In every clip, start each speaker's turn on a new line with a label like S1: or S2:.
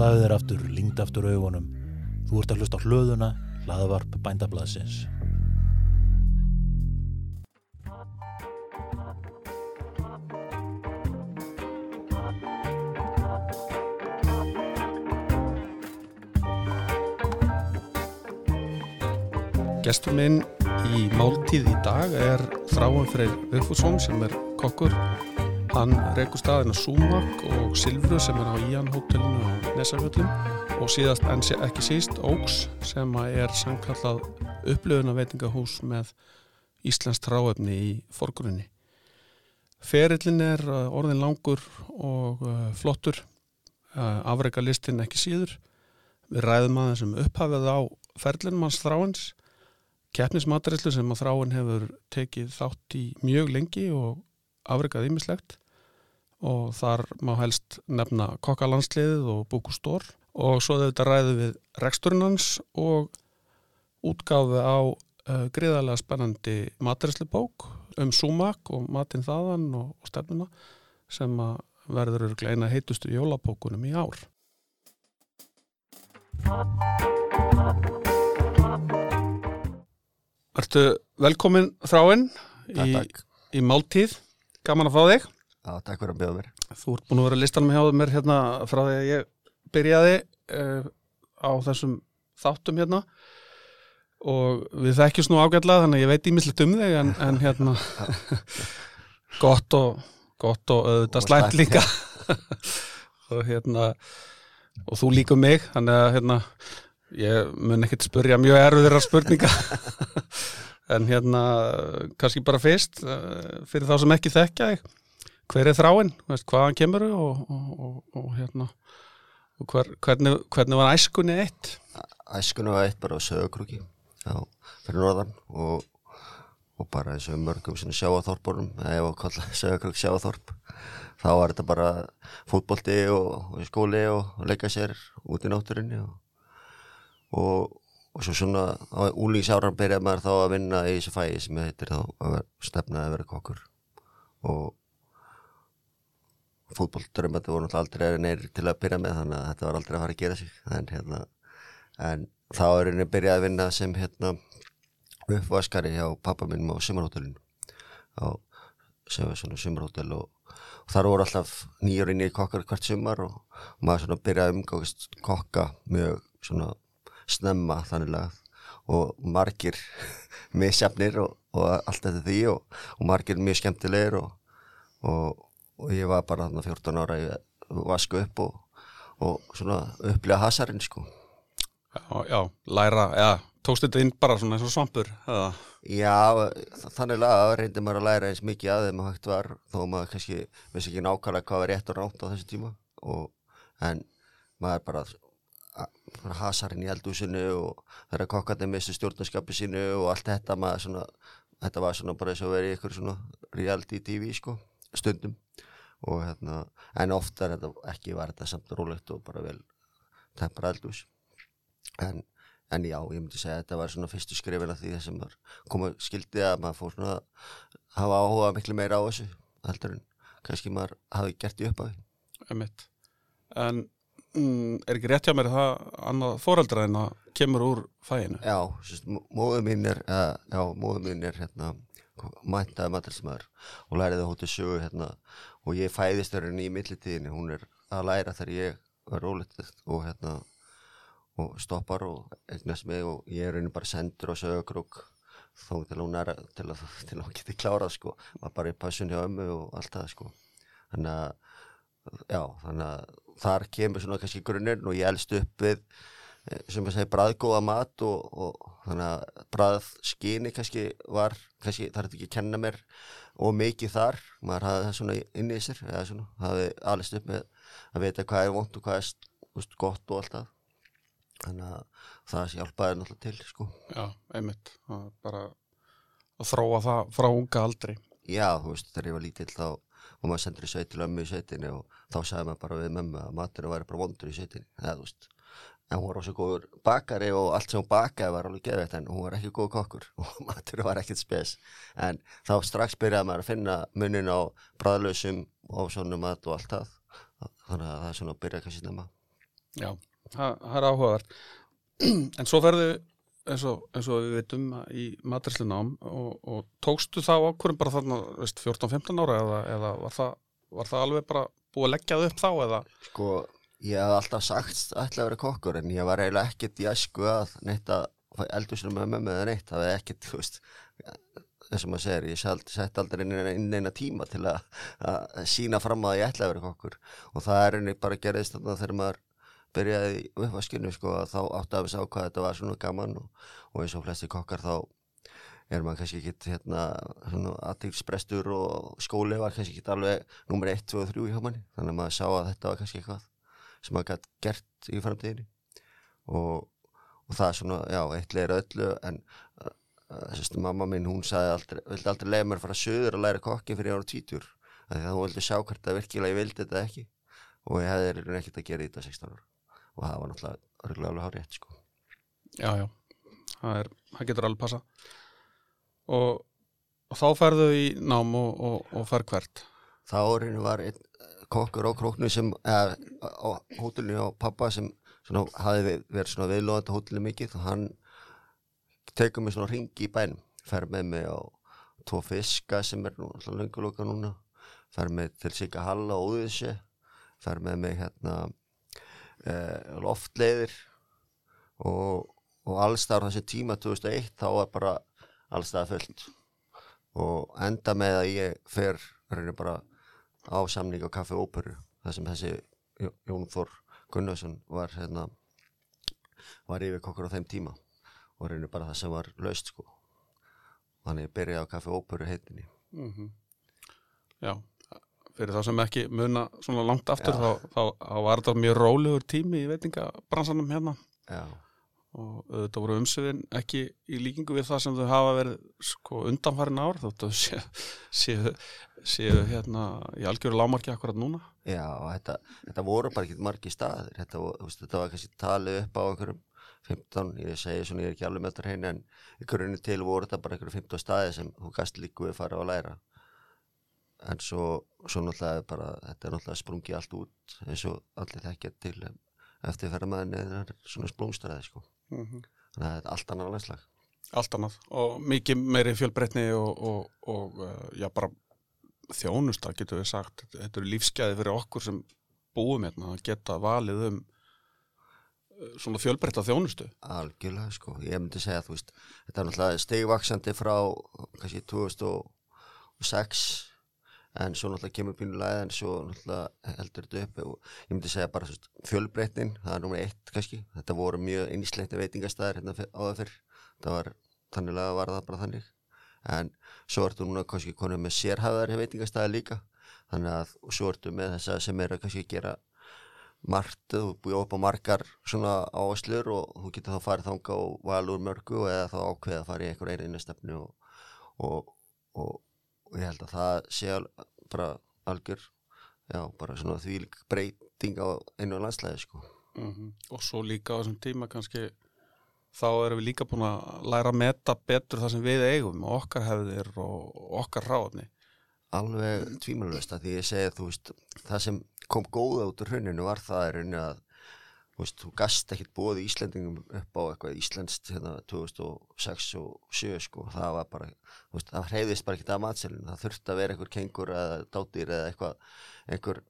S1: Slaðu þér aftur, lingd aftur augunum. Þú ert að hlusta á hlöðuna, hlaðavarp bændablaðsins.
S2: Gestur minn í máltíð í dag er Þráin Freyr Vigfússon sem er kokkur. Hann reykur staðina Súmak og Silfru sem er á Ían hótelinu á Nesafjöllum og síðast en ekki síst Óks sem er samkallað upplöfuna veitingahús með Íslands tráefni í forgrunni. Ferillin er uh, orðin langur og uh, flottur, uh, afreika listin ekki síður. Við ræðum aðeins um upphafið á ferlinum hans þráins keppnismatarillu sem að þráin hefur tekið þátt í mjög lengi og afrekað ýmislegt og þar má helst nefna kokkalandsliðið og búkustór og svo þetta ræðu við reksturinn hans og útgáfi á uh, gríðarlega spennandi matarillu bók um súmak og matinn þaðan og, og stefnuna sem verður örugglega eina heitustu jólabókunum í ár. Ertu velkomin þráinn í, í máltíð, gaman að fá þig.
S3: Já, takk fyrir að bjóða mér.
S2: Þú ert búin að vera listanum hjá mér hérna frá því að ég byrjaði uh, á þessum þáttum hérna. Og við þekkjum nú ágætlega þannig að ég veit ímislegt um þig en, en hérna gott og gott og auðvitað slæmt líka. og hérna og þú líka mig þannig að hérna ég mun ekkert spurja mjög erfiðra spurninga. En hérna kannski bara fyrst eh, fyrir þá sem ekki þekkja þig hver er þráinn, hvaðan kemur og, og, og, hérna og hver, hvernig, hvernig var æskunni eitt
S3: Æskunum var eitt bara á sögukrúki, já, fyrir norðan og, bara eins og mörgum svona sjáaþorpunum, eða ég sögukrúk sjáaþorp. Þá var þetta bara fútbolti og, skóli og, leika sér út í náttúrinni og, og, svo svona á úlíksáran byrjaði maður þá að vinna í þessu fæi sem heitir þá að stefnaði að vera kokkur og fútbolturum þetta voru náttúrulega aldrei neyri til að byrja með þannig að þetta var aldrei að fara að gera sig. En, hérna, en þá er henni byrjaði að vinna sem hérna, uppvaskari hjá pappa minn á sumarhótelinu sem var svona sumarhótel og, og þar voru alltaf nýjur í kokkar hvert sumar og, og maður svona byrjaði að umgangast kokka mjög svona snemma þannig lagað og margir misjafnir og, og allt þetta því og, og margir mjög skemmtilegir og, og, ég var bara þarna 14 ára ég vasku upp og, og svona upplega hasarinn sko.
S2: Já, já, læra, já, tókst þetta inn bara svona eins og svampur eða,
S3: Já, þa- þannig að reyndi maður að læra eins mikið að þeim að hægt var þó maður kannski vissi ekki nákvæmlega hvað var rétt og rátt á þessu tíma. Og, en maður bara hasarinn í eldúsinu og þeirra kokkandi mistu stjórnarskapi sínu og allt þetta maður svona þetta var svona bara eins og verið ykkur svona reality tv sko, stundum og hérna, en ofta er þetta ekki var þetta samt rólegt og bara vel tempra eldús en, en já, ég myndi segja að þetta var svona fyrstu skrifin af því þessum var koma skildi að maður fór svona að hafa áhuga miklu meira á þessu heldur en kannski maður hafi gert í upphafi.
S2: Emitt en mm, er ekki rétt hjá mér að það annað foreldra en að kemur úr fæinu
S3: Já, móðu mín er uh, já, móðu mín er hérna mæntaði matalsmaður og læriði hóttu sögu hérna og ég fæðist henni í millitíðinni, hún er að læra þegar ég var rólegt og hérna og stoppar og eignast mig og ég er henni bara sendur á sögukrúk þó til hún er til að, hún geti klárað sko, var bara í passun hjá ömmu og allt það sko. Þannig að já, þannig að þar kemur svona kannski grunninn og ég elst upp við eh, sem að segja bræðgóða mat og, og þannig að bræðskini kannski var, kannski þarf þetta ekki að kenna mér og mikið þar, maður hafði það svona inn í sér, eða svona, hafði alveg upp með að vita hvað er vont og hvað er úst, gott og allt það. Þannig að það hjálpaði náttúrulega til sko.
S2: já, emitt það er bara að þróa það frá unga aldri.
S3: Já, þú veist, þegar ég var lítill þá og maður sendur í sveit til ömmu í sveitinni og þá sagði maður bara við mömmu að maturinn væri bara vondur í sveitinni, eða þú veist en hún var også góður bakari og allt sem hún bakaði var alveg geðveitt en hún var ekki góð kokkur og maturinn var ekkert spes en þá strax byrjaði maður að finna munin á bræðlausum og svona mat og allt það þannig að það er svona að byrja kannski snemma
S2: Já, það er áhugavert. En svo ferðu, eins og, eins og við veitum, í matræslunám og, og tókstu þá ákvörðum bara þarna, veist, 14-15 ára eða, eða var, það, var það alveg bara búið að leggja það upp þá eða?
S3: Sko, ég hef alltaf sagt ætla að vera kokkur en ég var eiginlega ekkert í æsku að neitt að eldursunum með mömmu eða neitt, það var ekkert, þú veist þess að maður segir, ég sett, aldrei inn, inn eina tíma til að, að sína fram að ég ætla að vera kokkur. Og það er einnig bara gerðist þarna þegar maður byrjaði í uppvaskinu sko að þá átti að við sá hvað þetta var svona gaman og, og eins og flesti kokkar þá er maður kannski ekki hérna svona aðtíksprestur og skóli var kannski ekki alveg nummer 1, 2 og 3 hjá manni. Þannig að maður sá að þetta var kannski eitthvað sem maður gætt gert í framtíðinni og, og það er svona, já, eitt leir öllu en uh, sérstu mamma minn, hún sagði aldrei, vildi aldrei leiða mér að fara söður að læra kokkin fyrir ára tvítur þannig að hún vildi sjá hvert að virkilega ég vildi þetta ekki og ég hefði reyna ekkert að gera þetta 16 ára og það var náttúrulega örgulega alveg hár rétt sko.
S2: Já, já, það, er, það getur alveg passa. Og, og þá ferðu í nám og, og, og fer hvert?
S3: þá orðinu var einn kokkur á króknu sem, eða á hótelinu á pappa sem svona, hafi verið svona viðlóðandi hótelinu mikið og hann tekur mig svona ringi í bænum fer með mig á tvo fiska sem er nú alltaf lönguloka núna fer með til Sigga Halla og Úðissi fer með mig hérna eh, loftleiðir og, og allstar þessi tíma 2001 þá var bara allstar fullt. Og enda með að ég fer reynir bara á samning á kaffi óperu þar sem þessi Jó- Jón Þór Gunnarsson var hérna var yfir kokkur á þeim tíma og reynir bara það sem var laust sko. Þannig byrjaði á kaffi óperu heitinni.
S2: Mm Já, fyrir þá sem ekki muna svona langt aftur þá, þá, þá var þetta mjög rólegur tími í veitingabransanum hérna.
S3: Já,
S2: og þetta voru umsöfin ekki í líkingu við það sem þau hafa verið sko undanfærin ár þóttu séu, séu, séu hérna í algjöru lámarki akkurat núna.
S3: Já og þetta, þetta voru bara ekki margi staðir. Þetta, veist, þetta var kannski talið upp á einhverjum 15, ég segi svona ég er ekki alveg með þetta hrein en grunni til voru þetta bara einhverjum 15 staði sem þú gast líku við fara að læra. En svo, svo náttúrulega bara þetta er náttúrulega sprungið allt út eins og allir þekkja til eftir ferðamæðin eða svona sprungstræði sko.
S2: Mm -hmm.
S3: þannig að þetta er allt annar landslag.
S2: Allt annað. Og mikið meiri fjölbreytni og, og, og uh, já bara þjónusta getur við sagt. Þetta eru lífsgæði fyrir okkur sem búum hérna að geta valið um uh, svona fjölbreytta þjónustu.
S3: Algjörlega sko, ég myndi segja þú veist, þetta er náttúrulega stegvaksandi frá kannski 2006 en svo náttúrulega kemur pínulega en svo náttúrulega heldur þetta upp og ég myndi segja bara fjölbreytnin, það er nummer eitt kannski, þetta voru mjög einsleikti veitingastæðir hérna áður fyrr, það var þannilega var það bara þannig. En svo ertu núna kannski konum með sérhæðari veitingastæðir líka. Þannig að svo ertu með þessa sem er að kannski gera margt, þú búið upp á margar svona áherslur og þú getur þá farið þanga og val úr mörgu eða þá ákveða að fara í einhver einu og, ég held að það sé bara algjör já, bara svona þvílík breyting á einu landslæði sko.
S2: Mm og svo líka á þessum tíma kannski þá erum við líka búin að læra að meta betur það sem við eigum og okkar hefðir og okkar ráðni
S3: alveg tvímælust að því ég segi þú veist, það sem kom góða út úr hruninu var það er rauninni að veist, þú gast ekkert bóði Íslendingum upp á eitthvað íslenskt hérna 2006 og 2007 sko, það var bara, þú veist, það hreyðist bara ekkert að matselin, það þurfti að vera einhver kengur eða dátýr eða eitthvað einhver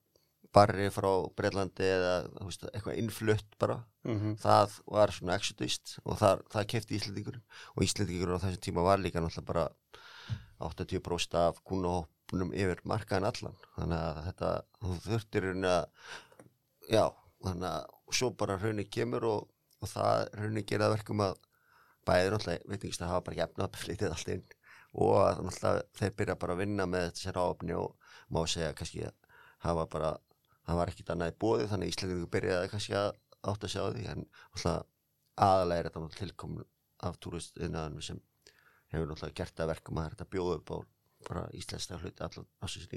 S3: barri frá Breitlandi eða veist, eitthvað innflutt bara.
S2: Mm -hmm.
S3: það var svona exodist og það, það kefti Íslendingurinn. Og Íslendingurinn á þessum tíma var líka náttúrulega bara 80% af kúnahópnum yfir markaðin allan. Þannig að þetta, þú þurftir að já, þannig að og svo bara rauninni kemur og, og það rauninni gera það verkum að bæði náttúrulega, veitingist að hafa bara jafnað flytið allt inn og að náttúrulega þeir byrja bara að vinna með þessi ráfni og má segja kannski að hafa bara það var ekkit annað í bóði þannig Íslandingur byrjaði kannski að átt að sjá því en náttúrulega aðalega er þetta náttúrulega tilkomin af túristiðnaðanum sem hefur náttúrulega gert að verkum að þetta bjóða upp á bara íslenska hluti allan ásins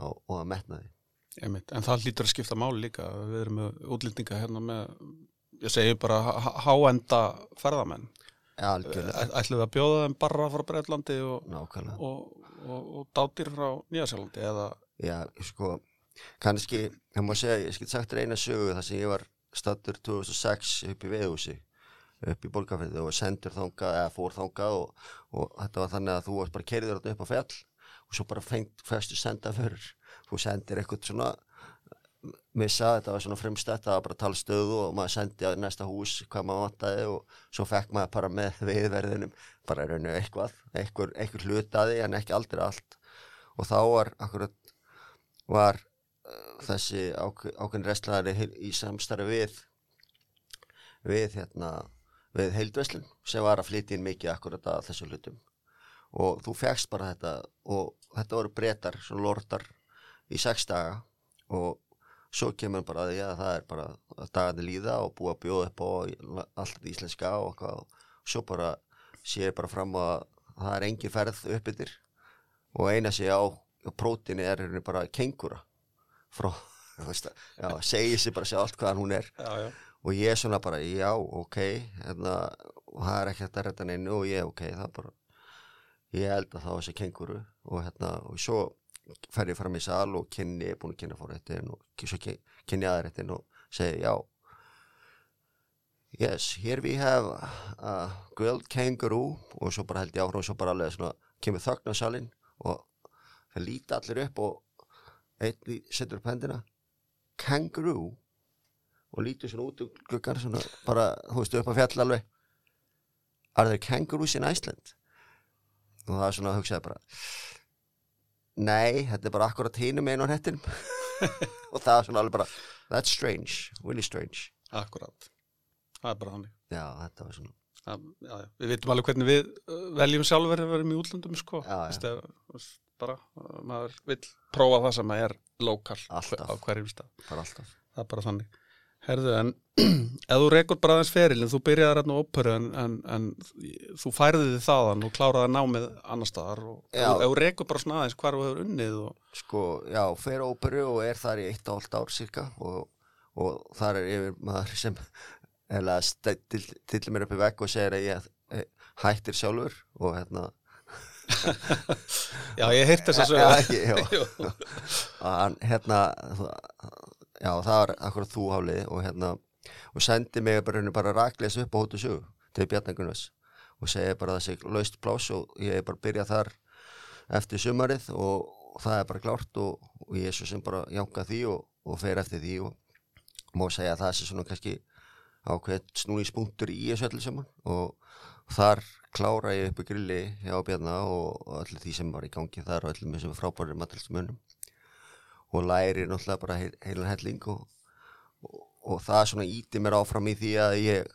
S3: og að metna því
S2: Einmitt. En það lítur að skipta máli líka. Við erum með útlendinga hérna með, ég segi bara há- háenda ferðamenn. Ætlum við að bjóða þeim barra frá Breitlandi og, og, og, og dátir frá Nýjasjálandi eða
S3: Já, sko, kannski, það má segja, ég skil sagt þér eina sögu þar sem ég var stattur 2006 upp í veðhúsi upp í Borgarfyrði og sendur þangað eða fór þangað og, og þetta var þannig að þú varst bara kerður upp á fjall og svo bara fengt fyrstu senda fyrir þú sendir eitthvað svona missa, þetta var svona frumstætt það var bara talstöðu og maður sendi á næsta hús hvað maður vantaði og svo fekk maður bara með viðverðinum bara rauninu eitthvað, eitthvað, eitthvað hlutaði en ekki aldrei allt. Og þá var akkurat var uh, þessi ák ákveðin restlæðari í samstarfi við við hérna við heildveslun sem var að flytja inn mikið akkurat að þessu hlutum. Og þú fegst bara þetta og þetta voru breytar, svona lordar í sex daga. Og svo kemur bara að að það er bara að dagarnir líða og búa að bjóða upp á allt íslenska og eitthvað. Og svo bara sé ég bara fram að það er engin ferð uppbyttir. Og eina sé á prótini er hérna bara kengura frá, þú veist að, segi sér bara sér allt hvaðan hún er.
S2: Já, já.
S3: og ég er svona bara, já, ok hérna, og það er ekki þetta að redda neinu og ég, ok, það er bara ég held að það var þessi kenguru og hérna, og svo fer ég fram í sal og kynni, ég er búin að kynna fórrættin og kynni aðrættin og segi, já yes, here we have a grilled kangaroo. Og svo bara held ég áhrá og svo bara alveg svona, kemur þögn á salin og það líti allir upp og einn setur upp hendina. Kangaroo? Og lítur svona út um gluggar svona bara, þú veist, upp á fjall alveg. Are there kangaroos in Iceland? Og það er svona að hugsaði bara nei, þetta er bara akkurat hínum einu á hettinum og það er svona alveg bara that's strange, really strange.
S2: Akkurat, það er bara þannig.
S3: Já, þetta var svona.
S2: Það, já, já. Við veitum alveg hvernig við uh, veljum sjálfur að vera í útlöndum sko.
S3: Já, já.
S2: Vist, ef, bara, uh, maður vill prófa það sem er lokal á hverjum stað. Það er bara þannig Herðu, en ef þú rekur bara aðeins ferilin, þú byrjaði hérna á óperu en, en, en þú færði þið þaðan og kláraði námið annar staðar og
S3: Já.
S2: ef þú rekur bara svona aðeins hvar þú hefur unnið og
S3: sko, já, fer óperu og er þar í eitt og hálft ár cirka og, og þar er yfir maður sem eða stillir mér upp í vegg og segir að ég eh, hættir sjálfur og hérna
S2: Já, ég heirt þess að sögja
S3: hérna já það var akkurat þú hálið og hérna og sendi mig bara, bara rakleis upp á hóttu sögu til Bjarnagunars og segi bara sé laust plás og ég er bara að byrja þar eftir sumarið og, það er bara klárt og, og ég er svo sem bara jánka því og, og fer eftir því og má segja að það sé svona kannski ákveð snúningspunktur í þessu öllu saman og þar klára ég upp í grilli hjá Bjarna og, allir því sem var í gangi þar og allir með sem frábæri matalsmunum og læri náttúrulega bara heil, heilan helling og, og, og það svona íti mér áfram í því að ég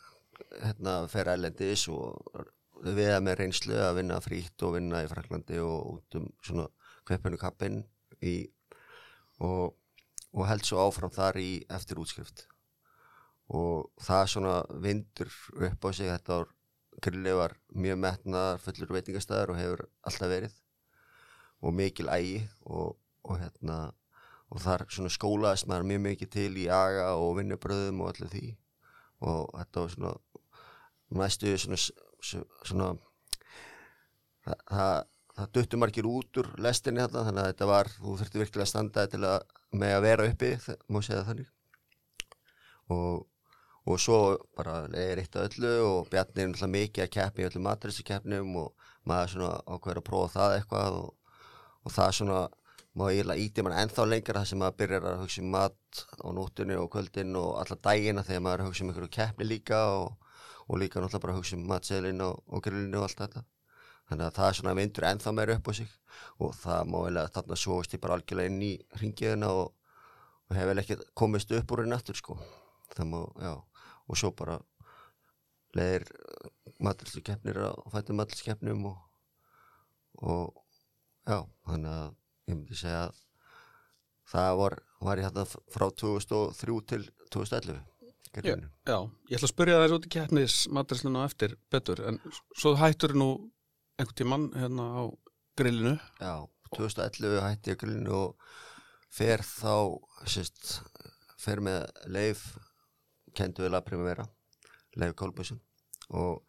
S3: hérna, fer ælendis og við að með reynslu að vinna frítt og vinna í Fraklandi og út um svona kveppinu kappin í og, og held svo áfram þar í eftir útskrift. Og það svona vindur upp á sig þetta ár grilli var mjög metnaðar fullur veitingastæður og hefur alltaf verið. Og mikil ægi og, og hérna og þar svona skólaðist maður mjög mikið til í aga og vinnubröðum og allir því. Og þetta var svona næstu svona, svona, það, það, það duttu margir út úr lestinni þarna þannig að þetta var, þú þurfti virkilega að standa til að með að vera uppi, má segja þannig. Og, og svo bara er eitt af öllu og Bjarni er náttúrulega mikið að keppni í öllum maturistu keppnum og maður svona ákveður að prófa það eitthvað og, og það svona má eiginlega íti mann ennþá lengra þar sem maður byrjar að hugsa um mat á nóttunni og kvöldin og alla dagina þegar maður að hugsa um einhverju keppni líka og, og líka náttúrulega bara hugsa um matseðlinn og, og grillinu og allt þetta. Þannig að það er svona vindur ennþá meira upp á sig og það má eiginlega þarna sóast ég bara algjörlega inn í ringiðina og, og hef vel ekki komist upp úr henni aftur sko. Má, já, og svo bara leðir maturstu keppnir á fættum maturstu keppnum og, og já, þannig að ég myndi segja að það var, var ég hérna frá 2003 til 2011 grillinu.
S2: Já, ég ætla að spyrja þess út í keppnis maturslinu á eftir betur en svo hættur nú einhvern tímann hérna á grillinu
S3: Já, 2011 hætti ég grillinu og fer þá sérst, fer með leif kendu við Laprimavera Leif Kolbjörnsson og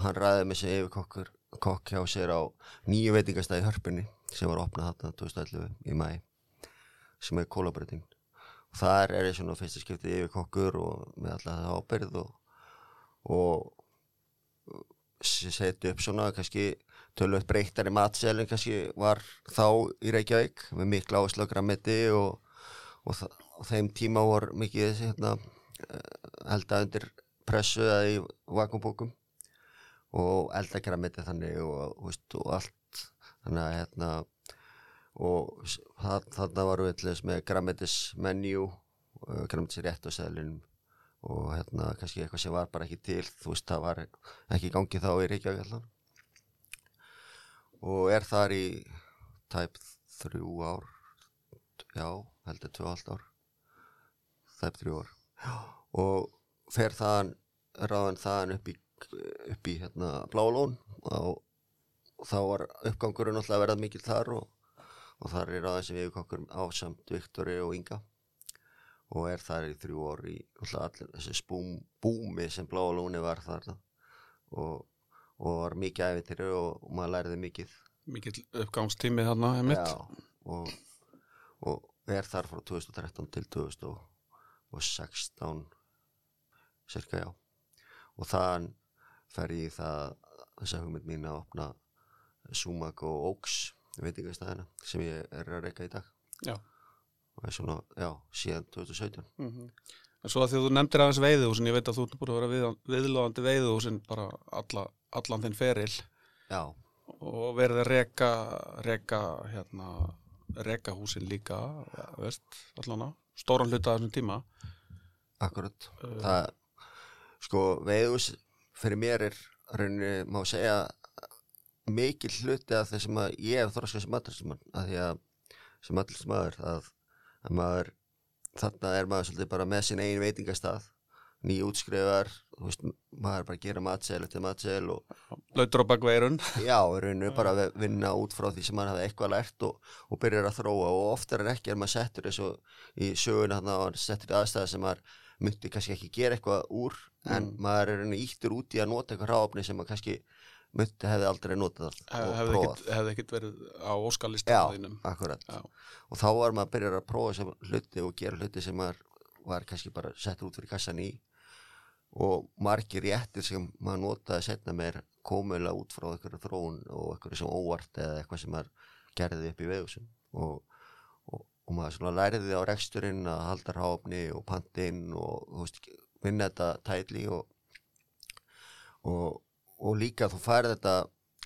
S3: hann ræði með sig yfir kokkur kokk hjá sér á nýju veitingastæði hörpunni sem var opnað þarna 2011 í mæ sem er kólabreyting þar er ég svona fyrsta skiptið yfir kokkur og með alltaf það ábyrð og, og setja upp svona kannski tölvöld breyttari matselin kannski var þá í Reykjavík með mikla áherslu á grammeti og, og, og þeim tíma var mikið þessi hérna, eh, elda undir pressu eða í vakuumbókum og elda grammeti þannig og, þú veist, og allt þannig að hérna og þarna varum við með grammetis menjú grammetis rétt á seðlinum og hérna kannski eitthvað sem var bara ekki til þú veist það var ekki í gangi þá í Reykjavík og er þar í tæp þrjú ár já, heldur tvö og halvt ár tæp þrjú ár. Og fer þaðan ráðan þaðan upp í upp í hérna Blálón og, og þá var uppgangurinn alltaf að verða mikil þar og, og þar er ráðan sem yfirkonkur ásamt Viktori og Inga. Og er þar í þrjú í alltaf allir þessi spúm, búmi sem Blálóni var þar og, og var mikið æfintýri og, og maður læriði mikið.
S2: Mikill uppgangstími þarna.
S3: Já, og, og er þar frá 2013 til 2016 cirka já. Og þann fer ég það þessa hugmynd mín að opna Sumak og Oaks veitingastæðina sem ég er að reyka í dag.
S2: Já.
S3: og er svona, já, síðan 2017
S2: Mm En svo að því að þú nefndir aðeins veiðuhúsin, ég veit að þú ert búin að vera við, viðlóðandi veiðuhúsin bara alla, allan þinn feril.
S3: Já,
S2: og verið að reka, reka, hérna, húsin líka, veist, allan á, stóran hluta þessum tíma.
S3: akkurat.
S2: Uh,
S3: það, sko, veiðus fyrir mér er rauninni, má segja mikil hluti af þess að ég hef þroskað sem aðhaldsmann að því að sem aðhaldsmaður að, að maður þarna er maður svolítið bara með sin eigin veitingastað nýjútskrifar þú veist, maður bara gera matsel eftir matsel og
S2: Lautur á bakveirun.
S3: já, rauninu bara að vinna út frá því sem maður hafi eitthvað lært og, og byrjar að þróa og oftar en ekki er maður settur og í söguna þannig að maður settur í aðstæða sem maður myndi kannski ekki gera eitthvað úr en
S2: Mm.
S3: maður er rauninu íttur út í að nota eitthvað ráfni sem maður kannski myndi hefði aldrei notað og
S2: Hefði
S3: prófað
S2: ekkit, hefði ekkit verið á
S3: Já,
S2: óskalistanum þínum.
S3: akkurat
S2: Já.
S3: og þá var maður að byrja að prófa sem hluti og gera hluti sem maður var kannski bara settur út fyrir kassan í og margir réttir sem maður notaði setna meir komulega út frá einhverju þróun og einhverju sem óvart eða eitthvað sem maður gerði upp í veðusum og, og, og maður svona læriði á reksturinn að halda ráfni og pantinn og vinna þetta tætli og, og, og líka þú færið þetta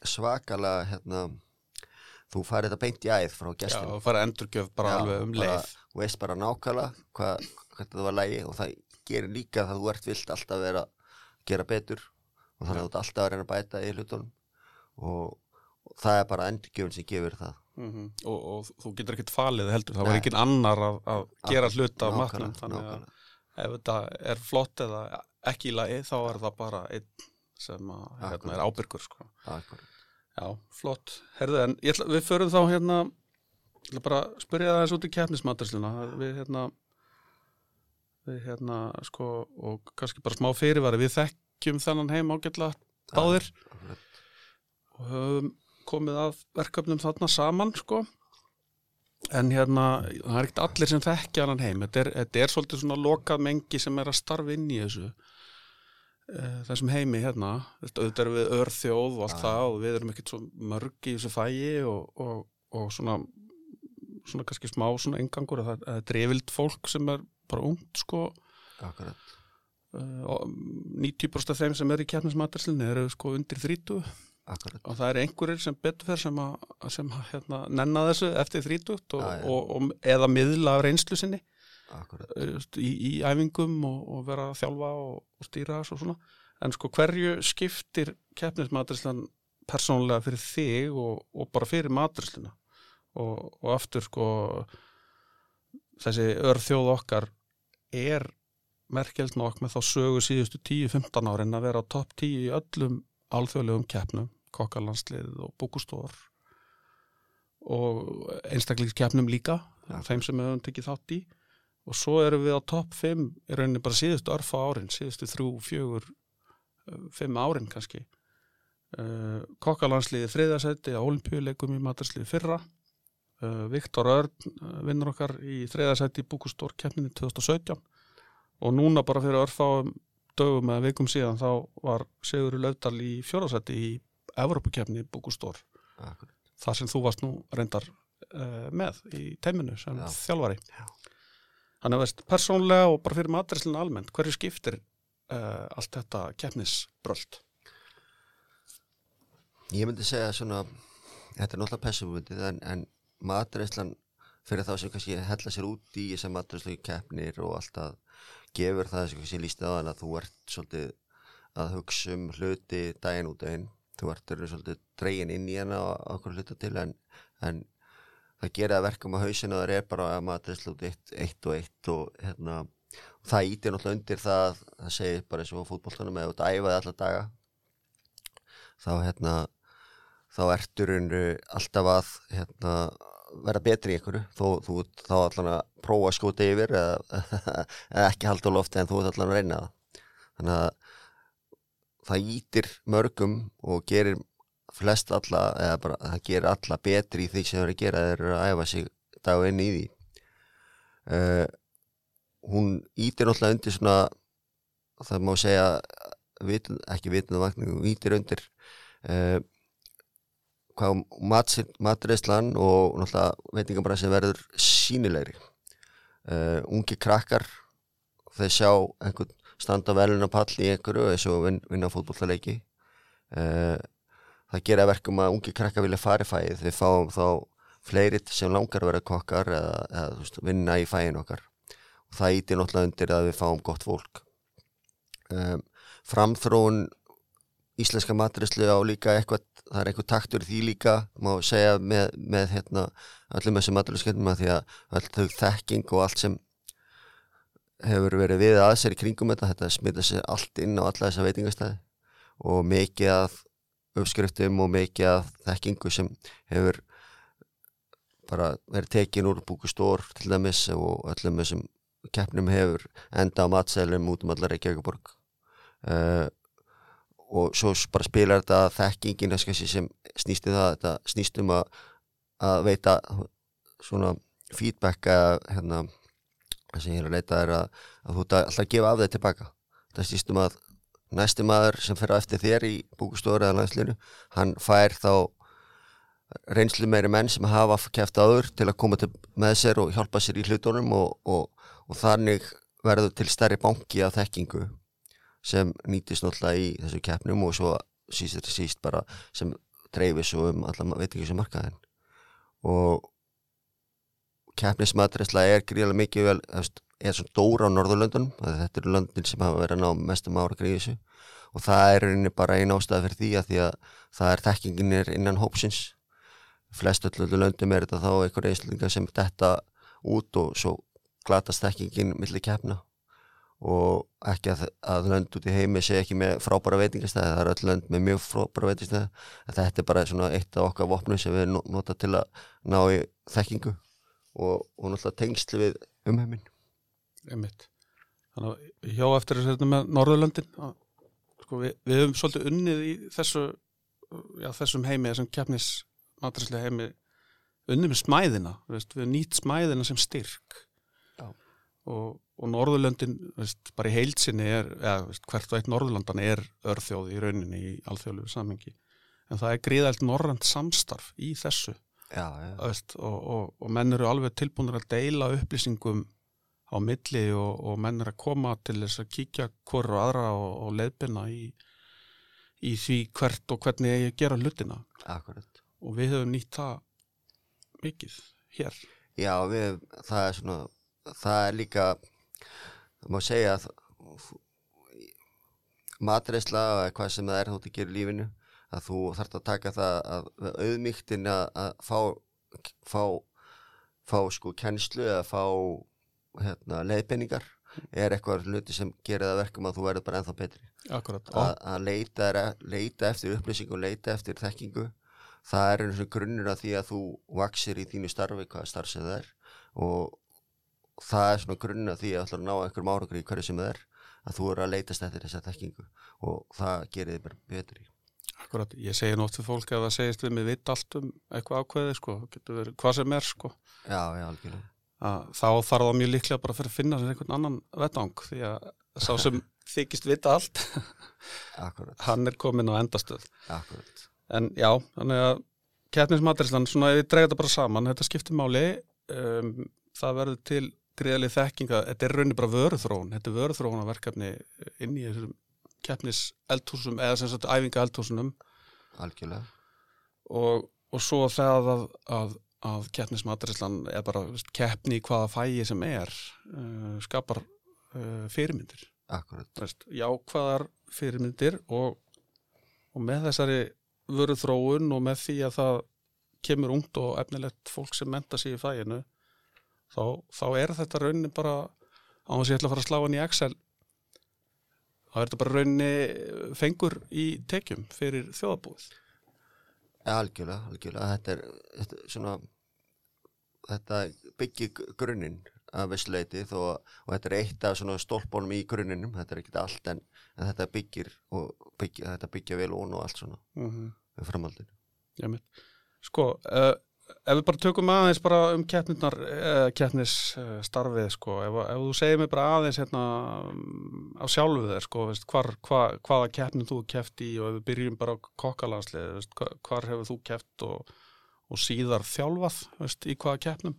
S3: svakalega hérna, þú færið þetta beint í æð frá
S2: Já,
S3: gestinu
S2: og fara endurgjöf bara
S3: Já,
S2: alveg um leið.
S3: og veist bara nákvæmlega hvað, hvað þetta var lægi og það gerir líka það þú ert vilt alltaf vera að gera betur og þannig að þú ert alltaf að reyna að bæta í hlutunum og, og það er bara endurgjöfun sem gefur það
S2: Mm og, og þú getur ekkert falið heldur, það var
S3: Nei.
S2: ekki annar að, að gera hluta af matnum, þannig að ef þetta er flott eða ekki í lagi þá er það bara einn sem að, hérna, er ábyrgur sko. Já, flott. Herðu, en ætla, við förum þá hérna, bara spyrja það eins út í keppnismatursluna. Við hérna, við hérna, sko, og kannski bara smá fyrirvari, við þekkjum þennan heim ágætlega báðir
S3: Akkurat.
S2: og höfum komið að verkefnum þarna saman, sko. En hérna, það er ekkert allir sem þekkja hann heim. Þetta er, þetta er svolítið svona lokað mengi sem er að starfa inn í þessu þessum heimi hérna auðvitað erum við örþjóð og allt
S3: Já.
S2: það og við erum ekkert svo mörg í þessu fægi og, og, og svona svona kannski smá svona engangur að það er drefild fólk sem er bara ungt sko
S3: Akkurat.
S2: uh, og 90% af þeim sem er í kjarnismatarslinni eru sko undir 30
S3: Akkurat.
S2: og það eru einhverjir sem betur sem að, sem að hérna, nenna þessu eftir 30 og,
S3: Já, já.
S2: og, eða miðla af reynslu sinni í, í æfingum og, og vera að þjálfa og, og stýra þessu og svona. En sko hverju skiptir keppnismaturslan persónulega fyrir þig og, og bara fyrir matursluna og, og aftur sko þessi örþjóð okkar er merkjald nokk með þá sögu síðustu 10-15 árin að vera á topp 10 í öllum alþjóðlegum keppnum, kokkalandslið og búkustór og einstaklingskeppnum líka
S3: Ja.
S2: þeim sem höfum tekið þátt í og svo erum við á topp 5 í rauninni bara síðustu örfa árin síðustu þrjú, fjögur uh, fimm árin kannski. Uh, kokkalandsliði þriðasæti á olimpíuleikum í matarsliði fyrra. Uh, Viktor Örn uh, vinnur okkar í þriðasætti í Búkustór keppninni 2017 og núna bara fyrir örfáum dögum eða vikum síðan þá var Sigur Löfdal í fjórðasætti í Evrópukeppni í Búkustór þar sem þú varst nú reyndar með í teiminu sem
S3: Já.
S2: þjálfari.
S3: Já.
S2: Þannig að veist, persónlega og bara fyrir matræslinu almennt, hverju skiptir uh, allt þetta keppnisbröld?
S3: Ég myndi segja svona, þetta er náttúrulega pessumundið en, en matreislan fyrir þá sem kannski hella sér út í sem matreislu keppnir og alltaf gefur það sem kannski líst hann að þú ert svolítið að hugsa um hluti daginn út einn, þú ert eru svolítið dregin inn í hana á okkur hluta til en, en það gera það verkum á hausinu það er bara að matreislu út eitt, eitt og eitt og hérna og það ítir náttúrulega undir það það segir bara eins og á fútboltanum eða út að æfa þig alla daga þá hérna þá ertur alltaf að hérna, vera betri í einhverju. Þú ert þá allan að prófa að skjóta yfir eða, eða ekki halda á lofti en þú allan að reyna það. Þannig að það ítir mörgum og gerir flest alla eða bara það gerir alla betri í því sem þeir eru að gera þeir eru að æfa sig dag inn í því. Uh, hún ítir náttúrulega undir svona það má segja vitund, ekki vitundavakning, hún ítir undir uh, hvað matreislan og náttúrulega veitingabræðsin verður sínilegri uh, ungi krakkar þeir sjá einhvern standa velun á pall í einhverju eins og vin, vinna fótbollaleiki uh, það gera verkum að ungi krakkar vilja fara í fæið þeir fáum þá fleiri sem langar að vera kokkar eða, eða veist, vinna í fæin okkar. Og það ítir náttúrulega undir að við fáum gott fólk. Um, framþróun íslenska matrislu á líka eitthvað, það er eitthvað taktur í því líka, má segja með, með hérna, öllum þessum að því að öll þau þekking og allt sem hefur verið við að sér í kringum þetta, þetta smita sér allt inn á alla þessa veitingastæði og mikið að uppskriftum og mikið að þekkingu sem hefur bara verið tekin úr búkustór til dæmis og öllum þessum keppnum hefur enda á matsælum út um allar Reykjavíkuborg uh, og svo bara spilar þetta þekkingin sem snýst um það þetta snýst um að, að veita svona feedback að hérna það sem ég er að leita er að, að þú alltaf gefa af þeir tilbaka það snýst um að næsti maður sem fer á eftir þér í búkustóri eða landslinu hann fær þá reynslu meiri menn sem hafa kæft áður til að koma til með sér og hjálpa sér í hlutunum og, og, og þannig verður til stærri banki af þekkingu sem nýtist náttúrulega í þessu keppnum og svo síst eftir síst bara sem dreifir svo um allar veitingu sem markaðin og keppnismatresla er gríðarlega mikið vel, er svona dóra á Norðurlöndunum, þetta eru löndin sem hafa verið að ná mestum ára þessu. Og það er rauninni bara einn ástæða fyrir því að því að það er þekkingin er innan hópsins. Flest öllu löndum er þetta þá einhverja einslingar sem detta út og svo glatast þekkingin milli keppna. Og ekki að, að lönd út í heimi sé ekki með frábæra veitingastæði, það er öll lönd með mjög frábæra veitingastæði, þetta er bara eitt af okkar vopnum sem við no- nota til að ná í þekkingu og, og náttúrulega tengsli við umheimin.
S2: Einmitt. Þannig að hjá eftir þessu hérna með Norðurlöndin sko, við, við höfum svolítið unnið í þessu já, þessum heimi, þessum keppnis matræslega heimi unnið með smæðina, veist, við nýtt smæðina sem styrk
S3: Já.
S2: og, og Norðurlöndin veist, bara í heilsinni er, eða veist, hvert og eitt Norðurlandan er örþjóð í rauninni í alþjóðlegu samhengi en það er gríðælt norrænt samstarf í þessu
S3: Já, já.
S2: veist, og, og, og menn eru alveg tilbúinir að deila upplýsingum á milli og, og menn eru að koma til þess að kíkja hverju aðra og, og leiðbina í, í því hvert og hvernig ég gera hlutina
S3: Akkurat.
S2: og við höfum nýtt það mikið hér
S3: Já, við, það er svona, það er líka, það má segja að matreisla eða hvað sem það er ert að gera í lífinu, að þú þarft að taka það að auðmygtin að, að fá, fá, fá sko kennslu eða fá hérna, leiðbenningar er eitthvað hluti sem gerir það verkum að þú verður bara ennþá betri.
S2: Akkurat,
S3: að, að leita, leita eftir upplýsingu leita eftir þekkingu það er eins og grunnur að því að þú vaksir í þínu starfi hvaða starf sem það er og það er svona grunnur að því að þú ætlar að ná einhverjum árangur í hverju sem það er að þú eru að leitast eftir þessa þekkingu og það gerir þið bara betri
S2: Akkurat, ég segi nótt fyrir fólk að það segist við mig vitt allt um eitthvað ákveði sko, getur verið hvað sem er sko.
S3: Já, já, algjörlega.
S2: Að þá þarf það mjög líklega bara fyrir að finna sér einhvern annan vetang því að sá sem þykist vita allt hann er komin á endastöð.
S3: Akkurat.
S2: En já, þannig að keppnismaturislan, svona ef við drega þetta bara saman þetta skiptir máli um, það verður til greiðalið þekkinga þetta er raunin bara vöruþróun þetta er vöruþróunarverkefni inn í þessum keppnis eldhúsum eða sem sagt æfinga eldhúsunum.
S3: Algjörlega,
S2: og, og svo það að, að, að keppnismaturislan er bara veist, keppni í hvaða fæi sem er uh, skapar uh, fyrirmyndir.
S3: Akkurat.
S2: Veist, jákvæðar fyrirmyndir og, og með þessari vöru þróun og með því að það kemur ungt og efnilegt fólk sem menta sig í fæinu þá, þá er þetta rauninni bara á þess að ég ætla að fara að slá hann í Excel þá er þetta bara rauninni fengur í tekjum fyrir þjóðabúið
S3: Ja, algjörlega, algjörlega. Þetta er, þetta svona, þetta byggir grunninn að vissleiti og þetta er eitt af stólpónum í grunninum, þetta er ekkert allt en, en þetta byggir og byggir, þetta byggja vel ón og allt svona
S2: mm -hmm. mitt. Sko, uh, ef við bara tökum aðeins bara um keppnirnar, uh, keppnisstarfið, sko, ef, ef þú segir mér bara aðeins hérna um, á sjálfu þér, sko, veist, hvar, hva, hvaða keppnin þú keppt í og ef við byrjum bara á kokkalandslið, veist, hva- hvar hefur þú keppt og, og síðar þjálfað, veist, í hvaða keppnum?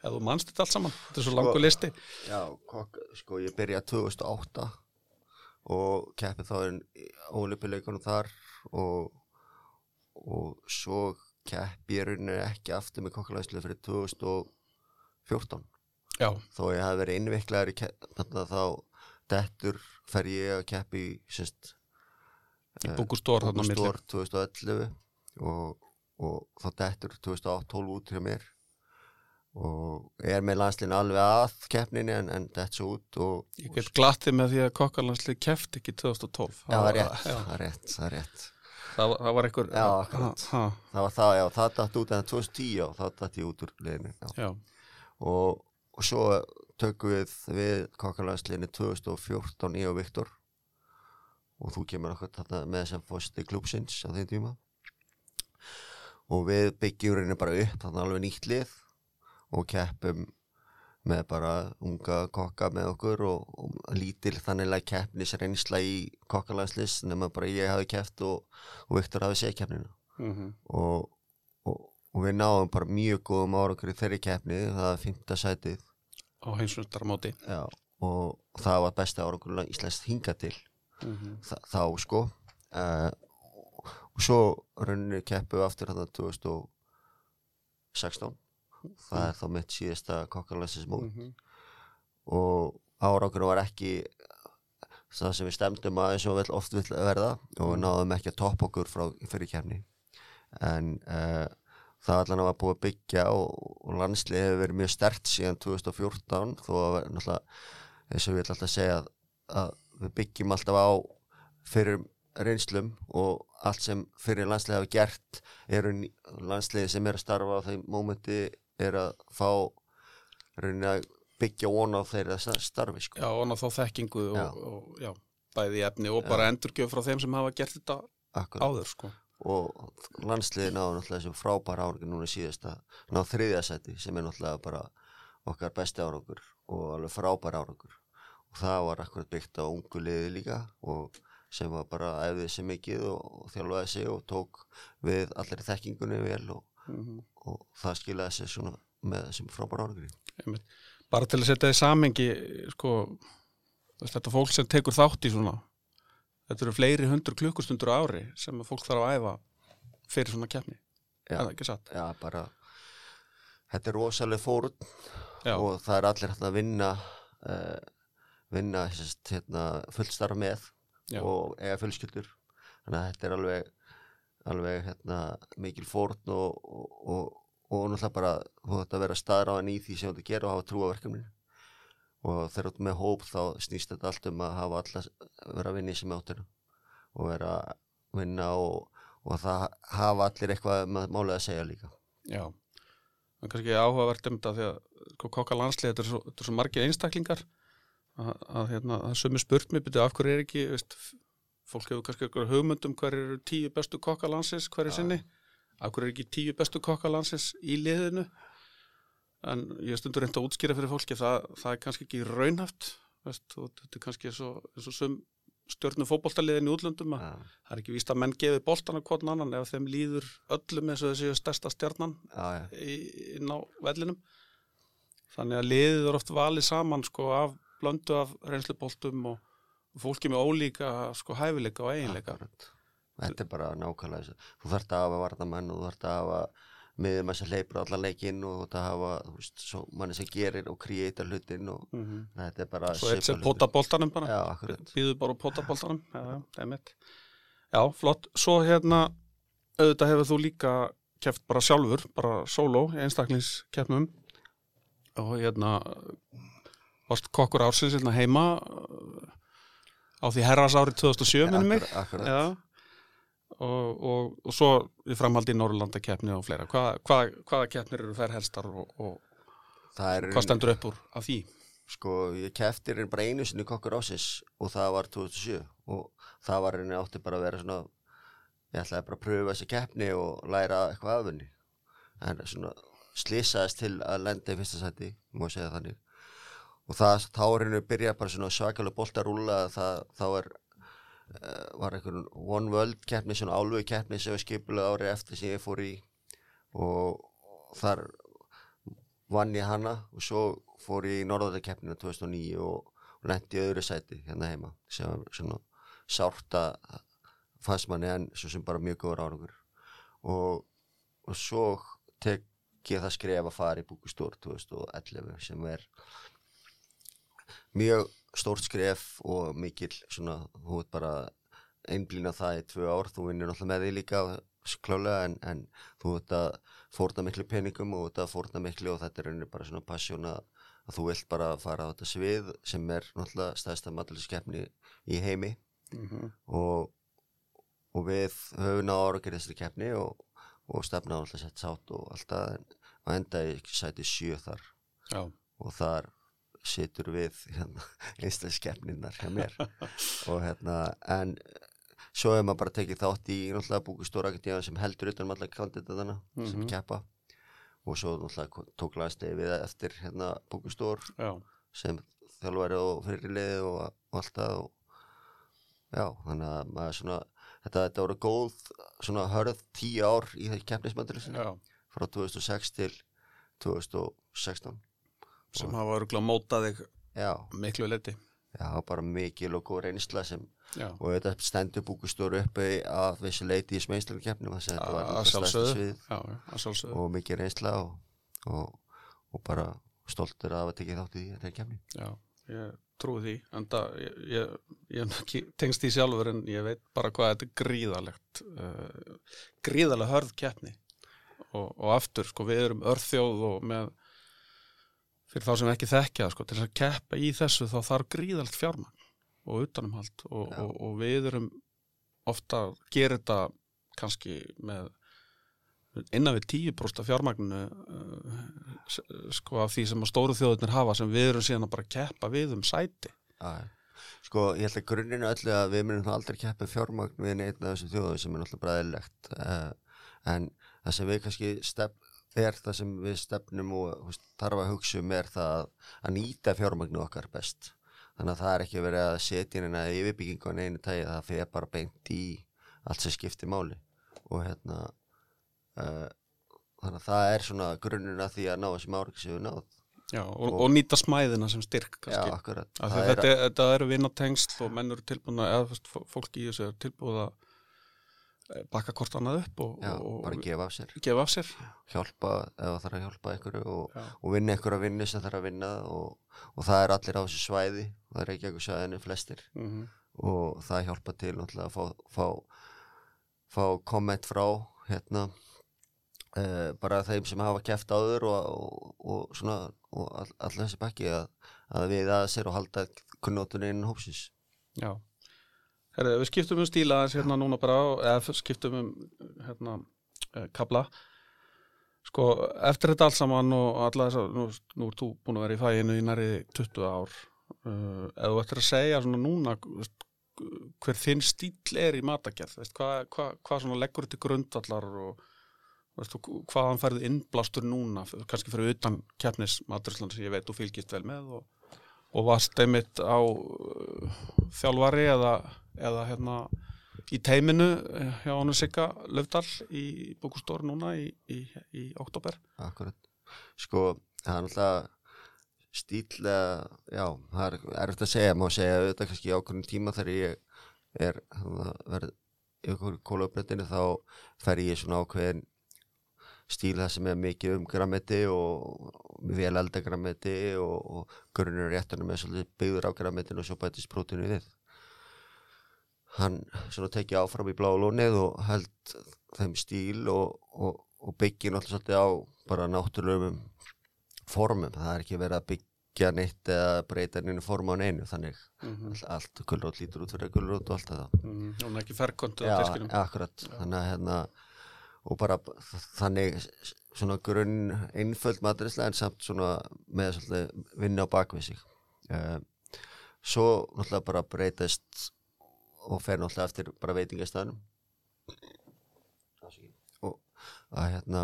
S2: Ef þú manst þetta allt saman, þetta er svo
S3: Sko-
S2: langur listi.
S3: Já, kokk, sko ég byrjaði 2008 og keppið þá er ólipileikunum þar og, og svo keppi ég rauninni ekki aftur með kokkalæslu fyrir 2014
S2: Já,
S3: þó ég hafi verið innviklaður þá dettur fer ég að keppi í sérst
S2: búkustór þarna á milli.
S3: Búkustór 2011 og, og þá dettur 2012 út hjá mér og er með landslinn alveg að keppninni en, en dett svo út og
S2: Ég get glattið með því að kokkalandslið keppt ekki 2012.
S3: Já, það er rétt, það er rétt, það er rétt.
S2: Það, var- það var einhver...
S3: Já, Það var það, já, það datt út en 2010 og þá datt ég út úr já, Og, og svo tökum við við kokkalæðsliðinu 2014 ég og Viktor. Og þú kemur okkur með sem fórsti klúpsins á þeim tíma. Og við byggjum reyni bara upp þarna alveg nýtt lið. Og keppum með bara unga kokka með okkur og, og lítil þannig keppnis reynsla í kokkalæðslis nema bara ég hafi keppt og, og Viktor hafi séð keppnina
S2: mhm,
S3: og, og, og við náum bara mjög góðum árangur í þeirri keppni það er fymta sætið
S2: á heimsvöldarmóti.
S3: Já. og það var besta árangur Íslands hinga til
S2: Mhm.
S3: þa þá sko uh, og svo rauninni keppu aftur hann 2016 það er þá mitt síðasta kokkarlæsismót
S2: Mhm.
S3: og árangur var ekki það sem við stemdum að eins og vill, oft vill verða og við náðum ekki að toppa okkur frá fyrir kemni en uh, það allan var búið að byggja og, og landslið hefur verið mjög stert síðan 2014 þó að náttúrulega eins og við ætlum alltaf að segja að, að við byggjum alltaf á fyrir reynslum og allt sem fyrir landslið hafa gert eru landsliðið sem er að starfa á þeim mómenti er að fá rauninni að byggja von á þeirra starfi sko.
S2: Já, og ná þá þekkingu og,
S3: Já.
S2: og já, bæði efni og bara endurgjöf frá þeim sem hafa gert þetta
S3: Akkurat.
S2: áður, sko.
S3: og landsliðið náðu náttúrulega þessum frábæra árangur núna síðast að ná þriðja seti sem er náttúrulega bara okkar besti árangur og alveg frábæra árangur og það var akkurat byggt á ungu liði líka og sem var bara æfðið sér mikið og, og þjálfaði sig og tók við allir þekkingunni vel og,
S2: Mm
S3: og það skilaði sér svona með þessum frábæra árangri
S2: Bara til að setja í samengi, sko, þetta fólk sem tekur þátt í svona, þetta eru fleiri hundur klukkustundur á ári sem fólk þarf að æfa fyrir svona keppni.
S3: Já.
S2: Það ekki satt?
S3: Já, bara þetta er rosalega fórun
S2: Já,
S3: og það er allir hægt að vinna uh, vinna hérna, fullstarf með
S2: Já.
S3: og eiga fjölskyldur þannig að þetta er alveg alveg hérna, mikil fórn og, og, og, og náttúrulega bara þú ætti að vera staðráðan í því sem þú ætti að gera og hafa trú á verkefninu og þegar þú ert með hóp þá snýst þetta allt um að hafa alla vera að vinna í sem áttina og vera að vinna og, það hafa allir eitthvað með málið að segja líka
S2: já. Það er kannski áhugavert um þetta því að kokka landslið, þetta er svo, svo margir einstaklingar að, að hérna, það er sömu spurt mér byrju af hverju er ekki veist, fólk hefur kannski eitthvað hugmyndum hver eru tíu bestu kokkalansins hverju sinni, af hverju er ekki tíu bestu kokkalansins í liðinu? En ég stundur reynd að útskýra fyrir fólki, það, það er kannski ekki raunhaft, veist, þetta er kannski eins og, eins og sum stjórnum fótboltaliðin í útlöndum að
S3: Já,
S2: það er ekki víst að menn gefi boltan af hvern annan ef þeim líður öllum eins og þessi stærsta stjarnan
S3: já, já,
S2: í- inn á vellinum. Þannig að liðið er oft valið saman sko af blöndu af reynsluboltum og fólki með ólíka sko hæfileika og eiginleika
S3: akkurat. Þetta er bara nákvæmlega þessu. Þú þarft að hafa varnamenn og þú þarft að hafa miður sem hleypur allan leikinn og þú þarft að hafa, þú veist, svo manni sem gerir og kreatar hlutin og
S2: mm -hmm.
S3: þetta er bara
S2: svo eitt sem
S3: svipað
S2: pota
S3: hlutur.
S2: boltanum bara
S3: Já,
S2: býður bara að pota boltanum já, já, það flott, svo hérna auðvitað hefur þú líka keft bara sjálfur, bara solo einstaklingskeppnum og hérna varst kokkur ársins hérna heima á því herras árið 2007 minnum mig. og, og, og svo í framhaldi í Norrlanda keppni og fleira. Hva, hva, hvaða keppnir eru þær helstar og, og hvað stendur upp úr af því?
S3: sko, ég kefti hérna bara einu sinni kokkur ásins og það var 2007 og það var hérna átti bara að vera svona ég ætlaði bara að pröfa þessi keppni og læra eitthvað af henni. En svona slísaðist til að lenda í fyrsta sæti, má segja þannig og það, þá er henni byrja bara svona svakalega bolt að rúla það, þá er uh, var einhvern One World keppni, svona álfu keppni sem var skipulega árið eftir sem ég fór í. Og þar vann ég hana og svo fór ég í Norðarkeppnina 2009 og, og lendi öðru sæti hérna heima sem var svona sárt að fannst manni en svo sem bara mjög góður árangur. Og, og svo tek ég það skref að fara í Búkustór 2011 sem er mjög stórt skref og mikil svona, þú veit bara einblýna það í tvö ár, þú vinnir náttúrulega með því líka klálega en, en þú veit að fórna miklu peningum og þetta fórna miklu og þetta er rauninni bara svona passion að, að þú vilt bara fara á þetta svið sem er náttúrulega stæðsta mataliskeppni í heimi.
S2: Mm -hmm.
S3: og, og við höfum náður ára að gera þessari keppni og, og stefna á alltaf sett sátt og alltaf en á enda ég sæti sjö þar.
S2: Já,
S3: og þar situr við hérna, einstakkeppninnar hjá mér. Og hérna en svo hefur maður bara tekið þátt í náttúrulega búkustóra akadíðan sem heldur utan um alla kandidatana sem
S2: Mhm.
S3: keppa. Og svo náttúrulega tók landstegi við eftir hérna búkustór sem þjálfari og fyrirliði og, og allt það og já, þannig að maður svona þetta, þetta voru góð svona hörð tíu ár í það keppnismandri
S2: já,
S3: frá 2006 til 2016
S2: sem hafa örgulega mótað þig
S3: já,
S2: miklu leiti.
S3: já, bara mikil og góð reynsla sem
S2: Já,
S3: og þetta stendur búkustóru uppi að þessu leiti í smeinslarkeppnum þess að þetta var
S2: að
S3: náttúrulega stærsta svið
S2: að
S3: og mikil reynsla og, og, og bara stoltur að hafa tekið þátt í því þetta keppni
S2: Já, ég trúi því. En það, ég, ég, ég tengst því sjálfur en ég veit bara hvað þetta er gríðalegt. Uh, gríðalega hörð keppni. Og, og aftur, sko, við erum örþjóð og með fyrir þá sem ekki þekkja sko, til þess að keppa í þessu þá þarf gríðalegt fjármagn og utanumhald og, og, og við erum ofta að gera þetta kannski með innan við 10% af fjármagninu uh, sko af því sem að stóru þjóðurnir hafa sem við erum síðan að bara keppa við um sæti.
S3: Já, sko ég held að grunninu öllu að við þá aldrei keppa fjármagn við neitt af þessum þjóðum sem er náttúrulega bræðilegt uh, en það sem við kannski stefn er það sem við stefnum og þarf að hugsa um er það að, að nýta fjármagnu okkar best. Þannig að það er ekki verið að setja inn eina yfirbyggingu á neinu tægi það fyrir bara beint í allt sem skiptir máli. Og hérna uh, þannig að það er svona grunninu að því að ná þessum árið sem við náð.
S2: Já, og, og nýta smæðina sem styrk
S3: Já, akkurat.
S2: Að þetta, er, þetta eru vinnatengst og menn eru tilbúin að fólk í þessu er tilbúin að bakka hvort annað upp og,
S3: Já,
S2: og,
S3: bara gefa af sér.
S2: gefa af sér.
S3: Hjálpa það þarf að hjálpa einhverju og, og vinna einhverju vinnu sem þarf að vinna og, og það er allir á þessu svæði það er ekki eitthvað svæðinu flestir.
S2: Mm -hmm.
S3: og það hjálpa til að fá, fá, fá komment frá hérna uh, bara þeim sem hafa keft áður og, og, og svona og all, allir þessi bakki að, að við að sér og halda kunnóttunni inn hópsins.
S2: Já Herri, við skiptum um stíla aðeins hérna núna bara eða skiptum um hérna eh, kabla sko, eftir þetta allt saman og alla þess að nú, nú er þú búin að vera í fæinu í næri 20 ár. Uh, eða þú ættir að segja svona núna þú hver þinn stíl er í matagerð, veist, hvað, hvað, hvað svona leggur til grundvallar og veist, og hvað hann færði innblástur núna, kannski fyrir utan keppnis matursland sem ég veit og fylgist vel með og, og varst einmitt á uh, þjálfari eða, eða hérna í teiminu eh, hjá hann Sigga Löfdal í búkustóri núna í, í, í oktober.
S3: Akkurat. Sko, það er náttúrulega stílega, já, það er erfitt að segja, má segja auðvitað kannski ákveðin tíma þegar ég er verið í okkur kólauprættinu þá fer ég svona ákveðin stíl það sem er mikið um grammeti og vel elda grammeti og, og grunnur réttunum er svolítið byggður á grammetinu og svo bætist prótinu við hann svona tekið áfram í blá lónið og held þeim stíl og, og, og byggja náttúrulega svolítið á bara náttúrulegum formum, það er ekki verið að byggja neitt eða breyta nynnu form á neinu þannig mm -hmm. allt, allt gullrót lítur út fyrir gullrót og allt það
S2: mm -hmm. og ekki ferkontu
S3: á diskinum Já, akkurat, Já. þannig að hérna og bara þannig svona grunn einföld maturislega en samt svona með svolítið vinna á bakvið sig. Uh, svo náttúrulega bara breytast og fer náttúrulega eftir bara veitingastæðanum og að hérna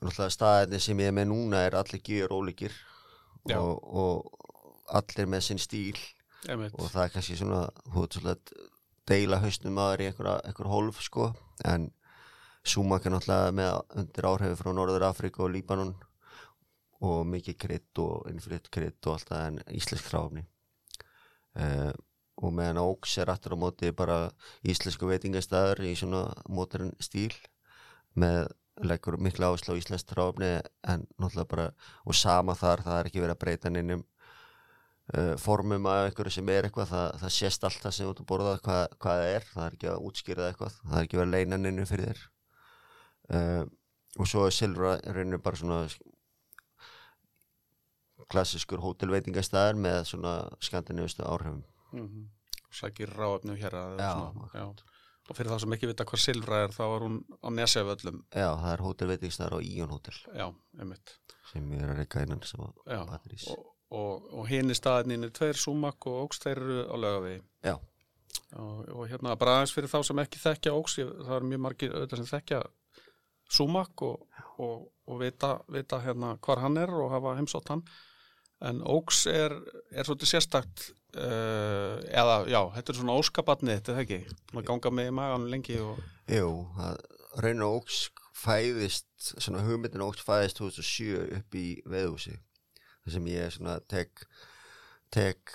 S3: náttúrulega staðinni sem ég er með núna er allir gjur ólíkir og, og allir með sinn stíl. Og það er kannski svona veit svolítið deila hausnum aður í einhver, hólf sko. En Súmak er náttúrulega með undir áhrifu frá Norður Afríka og Líbanon og mikið krydd og innflytt krydd og allt það en íslensk hráfni uh, og meðan Óks er aftur á móti bara íslensku veitingastæður í svona móturinn stíl með leggur miklu áherslu á íslenskt ráfni en náttúrulega bara og sama þar, það er ekki verið að breyta uh, formum af einhverju sem er eitthvað, það, það sést allt það sem þú ert að borða hvað, hvað það er, það er ekki að útskýra eitthvað, það er ekki að leina nynjum fyrir þér. Uh, og svo er Silvra reynir bara svona klassiskur hótelveitingastæður með svona skandinavistu áhrifum. Mm -hmm.
S2: sækir ráöfnu hér að og fyrir það sem ekki vita hvað Silvra er þá er hún á Nesjavöllum.
S3: Já, það er hótelveitingstæðar á Íon hótel
S2: Já, einmitt.
S3: Sem er að reyka innan sem að
S2: batterís og, og, og hinn í staðinni er tveir Sumak og Óks þeir eru á lögavi
S3: Já.
S2: Og, og hérna bara aðeins fyrir þá sem ekki þekkja Óks það er mjög margir auðvitað sem þekkja Sumak og vita, vita hérna hvar hann er og hafa heimsótt hann. En Óks er, er svolítið sérstakt uh, eða já, þetta er svona óskabatnið þetta er ekki, maður ganga með í magan lengi og...
S3: Jú, raun og Óks fæðist svona hugmyndin Óks fæðist 2007 upp í veðhúsi sem ég svona tek tek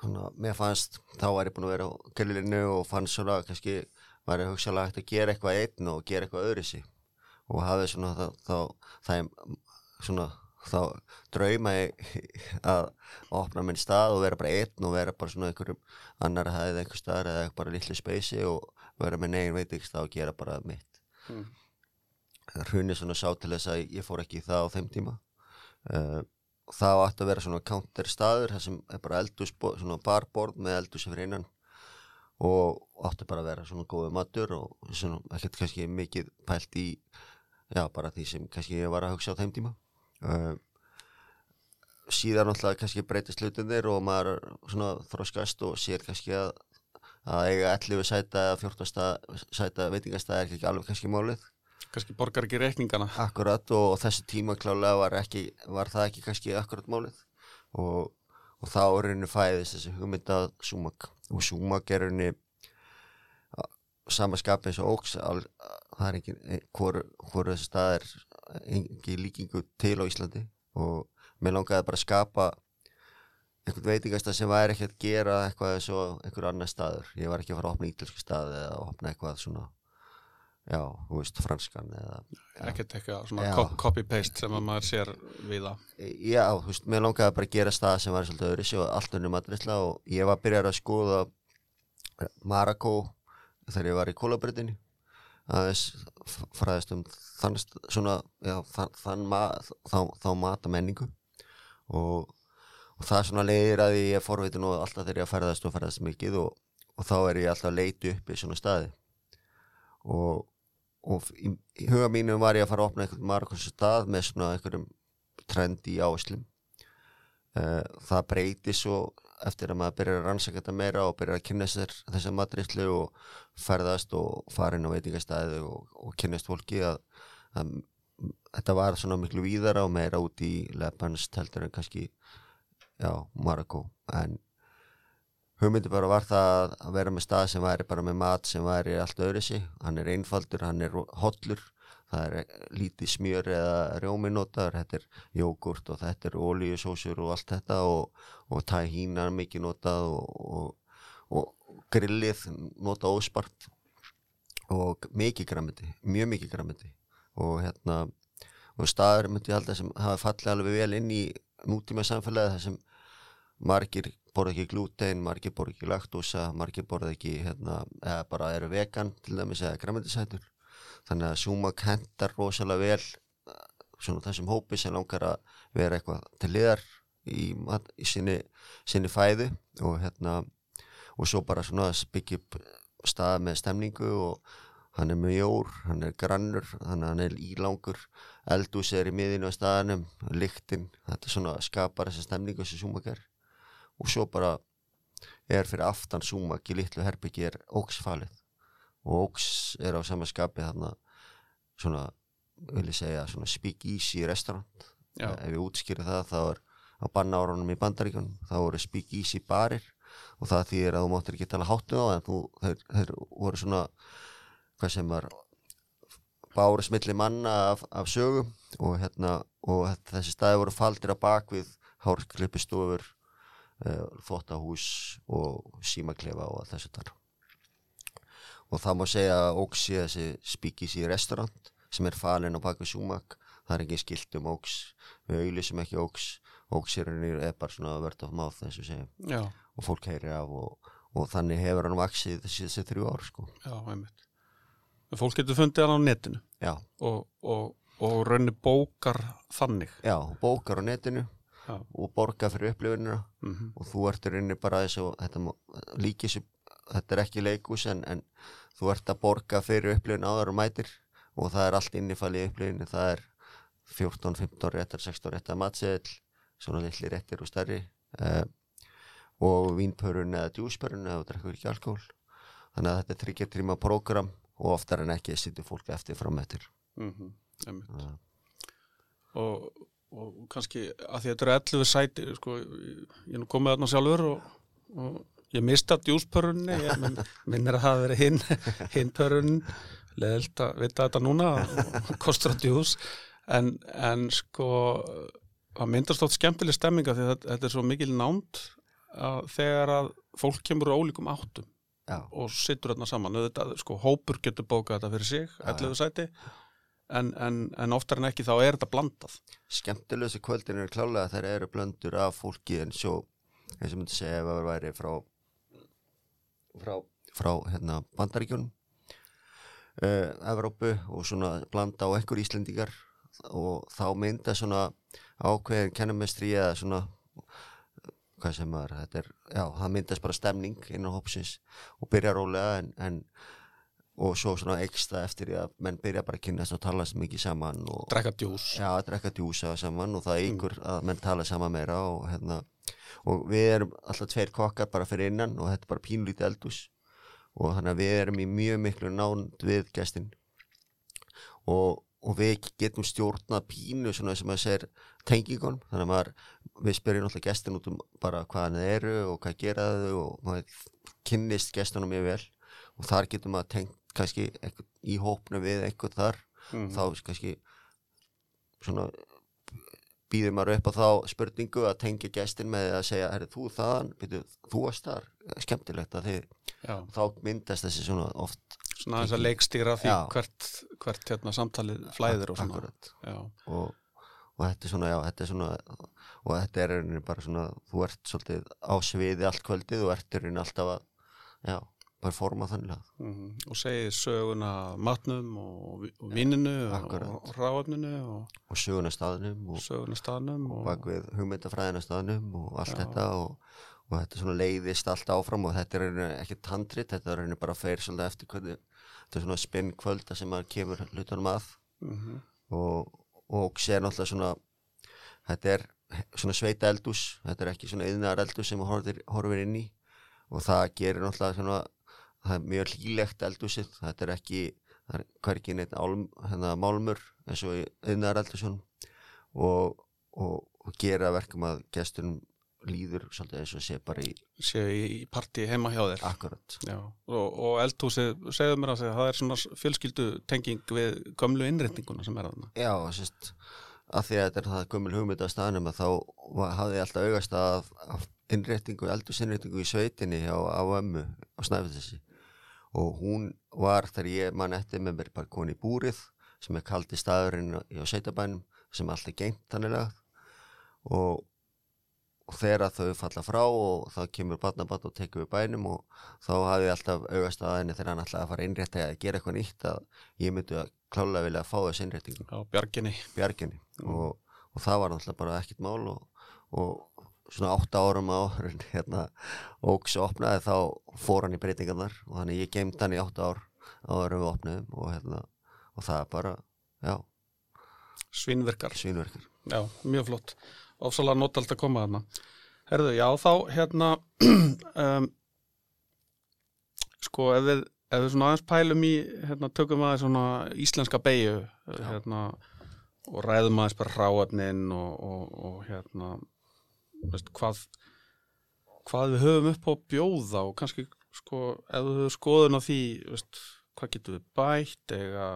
S3: svona, mér fannst, þá var ég búin að vera á grillinu og fannst svona kannski var ég hugsaðlega hægt að gera eitthvað einn og gera eitthvað öðru sí og hafði svona þá, þá það svona þá drauma ég að opna minn stað og vera bara einn og vera bara svona einhverjum annar hæðið einhver staðar eða bara litlu speysi og vera með negin veitingstað og gera bara mitt. Mm. hrunni svona sá til þess að ég fór ekki í það á þeim tíma. Uh, það átti að vera svona counter staður það sem er bara eldus, svona barborð með eldus fyrir einan og átti bara að vera svona góði matur og svona ekkert kannski mikið pælt í já bara því sem kannski ég var að hugsa á þeim tíma. Uh, síðan náttúrulega kannski breytist hlutunir og maður svona þróskast og sér kannski að að eiga 11 sæta eða 14 sæta veitingastæði er ekki alveg kannski málið
S2: kannski borgar ekki reikningana.
S3: Akkurat og þessu tíma klálega var, ekki, var það ekki kannski akkurat málið. Og, og þá er henni fæðist þessi hugmyndað Sumak. Og Sumak er henni samaskapið eins og óks það er ekki hvort þessi stað er engi líkingu til á Íslandi. Og mér langaði bara að skapa einhvern veitingasta sem væri ekki að gera eitthvað eins og einhver annar staður. Ég var ekki að fara að opna ítalski stað eða að opna eitthvað svona já, þú veist, franskan
S2: ekkert eitthvað svona copy-paste sem að maður sér við það.
S3: Já, þú veist, mér langaði bara að gera stað sem var svolítið öðru og allt unnum aðriðsla og ég var að byrja að skoða Marako þegar ég var í kólabritinni aðeins fræðist um þann, svona, já, þann, þann ma, þá, þá mata menningu. Og, og það svona leiðir að ég er forvitin og alltaf þegar ég ferðast og ferðast mikið og, og þá er ég alltaf að leiti upp í svona staði og, og í, í huga mínu var ég að fara að opna einhvern margons stað með svona einhverjum trendi áslum uh, það breyti svo eftir að maður byrjar að rannsaka þetta meira og byrjar að kynna sér þessa matrislu og ferðast og farin á veitingastæði og, og kynnast fólki að, að þetta var svona miklu víðara og meira út í Lebansk heldur en kannski já, Marokko en hugmyndi bara var það að vera með stað sem væri bara með mat sem væri allt öðru sig, hann er einfaldur, hann er hollur, það er lítið smjör eða rjóminótar, þetta er jógurt og þetta er ólíusósur og allt þetta og, og tahína er mikið notað og, og, og grillið nota óspart og mikið græmiti, mjög mikið græmiti og hérna og staður myndi ég halda sem hafa fallið alveg vel inn í nútíma samfélagi þar sem margir borða ekki glútein, margir borða ekki laktósa, margir borða ekki hérna, eða bara eru vegan til dæmis eða græmendisætur þannig að Sumak hendar rosalega vel eh, svona þessum hópi sem langar að vera eitthvað til liðar í, í sinni, sinni fæðu og hérna og svo bara svona byggja upp stað með stemningu og hann er mjór, hann er grannur hann er ílangur, eldús er í miðinu á staðanum, lyktinn þetta svona skapar þessa stemningu sem Sumak er og svo bara er fyrir aftan Sumak í litlu herbyggi er óksfalið og óks er á sama skapi þarna svona, vil ég segja, svona speak easy restaurant. Já. ef ég útskýri það, þá er á bannárunum í bandaríkunum, þá eru speak easy barir. Og það þýðir að þú máttir ekki tala háttu á en þú, þeir, þeir voru svona hvað sem var bári smilli manna af, af sögum og, hérna, og þessi staði voru faldir að bak við hárklippistofur uh, þóttahús og símaklefa og allt þessu þar og það má segja að óks sé þessi spíkis í restaurant sem er falin á bak við súmak það er ekki skilt um óks við auðlisum ekki óks óksirinn er bara svona word of mouth þessu segja og fólk heyri af og, og þannig hefur hann vaksið þessi, þessi þrjú ár sko.
S2: Já, einmitt. Fólk getur fundið hann á netinu.
S3: Já.
S2: Og, og, og raunir bókar þannig.
S3: Já, bókar á netinu Já. og borga fyrir upplifunina. Mm -hmm. og þú ertur inni bara þess að þetta líkis þetta er ekki leikus en, en þú ert að borga fyrir upplifun áður og mætir. Og það er allt innifalið í upplifinu það er 14, 15 réttar, 16 réttar matseðil svona litli réttir og stærri. Eh, og vínpörun eða djúspörun eða þú drekkur ekki alkohol þannig að þetta er þryggjartríma program og oftar en ekki sýttu fólk eftir framöttir
S2: mm -hmm, og og kannski að því að þetta eru 11 sæti sko, ég er nú komið aðná sjálfur og, og ég mista djúspörunni ég minnir að það veri hinn hinn pörun leðilt að vita þetta núna kostur að djús. En, en sko það myndast átt skemmtileg stemminga því að þetta er svo mikil nánt að þegar að fólk kemur á ólíkum áttum Já. og sittur þarna saman. Þetta, sko, hópur getur bókað þetta fyrir sig 11 sæti en, en, en oftar en ekki þá er þetta blandað.
S3: Skemmtilegsu kvöldin eru klálega að það eru blöndur af fólki en svo eins og myndi segja ef það væri frá frá, frá hérna, bandaríkjunum uh, Evrópu og svona blanda á ekkur íslendingar og þá mynda svona ákveðin kennumestri eða svona hvað sem er, þetta er, já, það myndast bara stemning innan hópsins og byrja rólega en, en og svo svona ekstra eftir því að menn byrja bara að kynast og tala mikið saman og
S2: drekka djús
S3: já, drekka djúsa saman og það ykkur mm. að menn tala saman meira og hérna og við erum alltaf tveir kokkar bara fyrir innan og þetta er bara pínlítið eldus og þannig að við erum í mjög miklu nánd við gæstin og, og við getum stjórnað pínu svona sem að segja tengingunum þannig að maður, við spyrjum alltaf gæstin út um bara hvaðan þeir eru og hvað geraðu og maður kynnist gæstunum mjög vel og þar getum maður tengt kannski í hópnu við einhvern þar mm. þá kannski svona býðum maður upp á þá spurningu að tengja gestin með að segja er þú þaðan, byrju, þú varst þar. Skemmtilegt að þið þá myndast þessi svona oft
S2: svona þess að leikstýra því já. hvert, hvert hérna, samtalið flæður og svona.
S3: Og, og þetta er svona já, þetta er svona og þetta er bara svona, þú ert svolítið á sviði allt kvöldið og ert alltaf að já performa þannig
S2: mm -hmm. og segi söguna matnum og, og ja, og, og ráöfninu og,
S3: og söguna staðnum
S2: og söguna staðnum
S3: og bak við hugmyndafræðina staðnum og allt ja. þetta og þetta svona leiðist allt áfram og þetta er ekki tandrit, þetta er bara feir svolítið eftir hvernig þetta er svona spinn kvölda sem maður kemur hlutunum að mm -hmm. og sér náttúrulega svona þetta er svona sveita eldús þetta er ekki svona yðnar eldús sem maður horfir inn í og það gerir náttúrulega svona það er mjög hlýlegt eldúsið þetta er ekki, það er hvergi neitt álm, hérna, málmur eins og yðnar eldúsun og, og, og gera verkum að gestunum líður svolítið eins og sé bara í
S2: séu í, partí heima hjá þér.
S3: Akkurat.
S2: Og, og eldhúsið, segðu mér að segja, það er svona fjölskyldu tenging við gömlu innréttinguna sem er þarna.
S3: Já, sérst, að því að þetta er það gömul hugmynd að staðnum að þá hafði alltaf augast að, að innréttingu, eldursinnréttingu í sveitinni á, á ömmu á Snæfellsesi og hún var þegar ég mann eftir með mér bara koni búrið sem er kaldi staðurinn á sveitabænum sem allt er gengt þannig og og þegar þau falla frá og þá kemur barnabann og tekur við bænum og þá hafi ég alltaf augast að henni þegar hann alltaf að fara innrétt að gera eitthvað nýtt að ég myndi að klálega vilja að fá þessu innréttingu
S2: Já, bjarginni.
S3: bjarginni
S2: Mm.
S3: og, og það var alltaf bara ekkit mál og, og svona átta árum á hérna óks opnaði þá fór hann í breytingarnar og þannig ég gemd hann í átta ár áður en við opnaðum og hérna og það er bara, já,
S2: Svínvirkar.
S3: svínverkar
S2: Já, mjög flott. Ofsalega notald að koma þarna. Herðu, já, þá hérna, um, sko, ef við, ef við svona aðeins pælum í, hérna, tökum aðeins svona íslenska beigju, hérna, og ræðum aðeins bara hráefnin og, og, og hérna, veist, hvað, hvað við höfum upp á bjóða og kannski, sko, ef við höfum skoðun á því, veist, hvað getum við bætt, eða,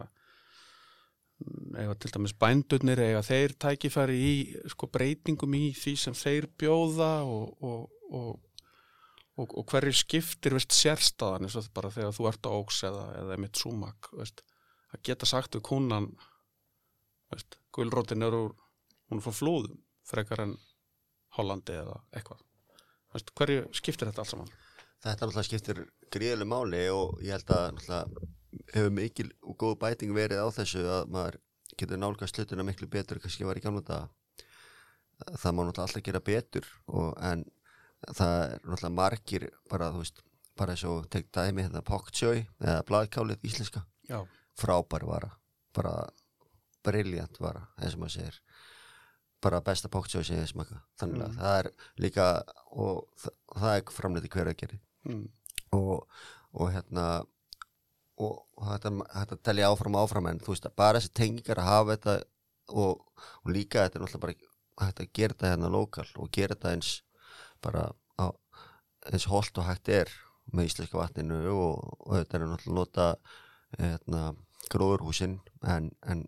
S2: eiga til dæmis bændurnir eiga þeir tækifæri í sko, breytingum í því sem þeir bjóða og, og, og, og, hverju skiptir veist, sérstaðan eins og bara þegar þú ert á óks eða, eða mitt súmak að geta sagt við kúnan veist, gulrótin er úr hún er frá flúðum frekar en Hollandi eða eitthvað veist, hverju skiptir þetta alls saman?
S3: Þetta náttúrulega skiptir gríðileg máli og ég held að náttúrulega hefur mikil og góð bæting verið á þessu að maður getur nálgast hlutina miklu betur kannski var í gamla daga. Það má náttúrulega alltaf gera betur og, en það er náttúrulega margir bara, þú veist, bara eins og tekt dæmi þetta poktjói eða bladkálið íslenska,
S2: Já,
S3: frábær vara, bara briljant vara, eins og maður segir bara besta poktjói sem ég smaka þannig að
S2: Mm.
S3: það er líka og það, það er framleiti hver að gera
S2: mm,
S3: og, og hérna og, og þetta, þetta telja áfram og áfram en þú veist að bara þessi tengingar að hafa þetta og, og líka þetta er náttúrulega bara að gera þetta hérna lokal og gera þetta eins bara á, eins holt og hægt er með íslenska vatninu og, og þetta er náttúrulega nota hérna, gróðurhúsin en, en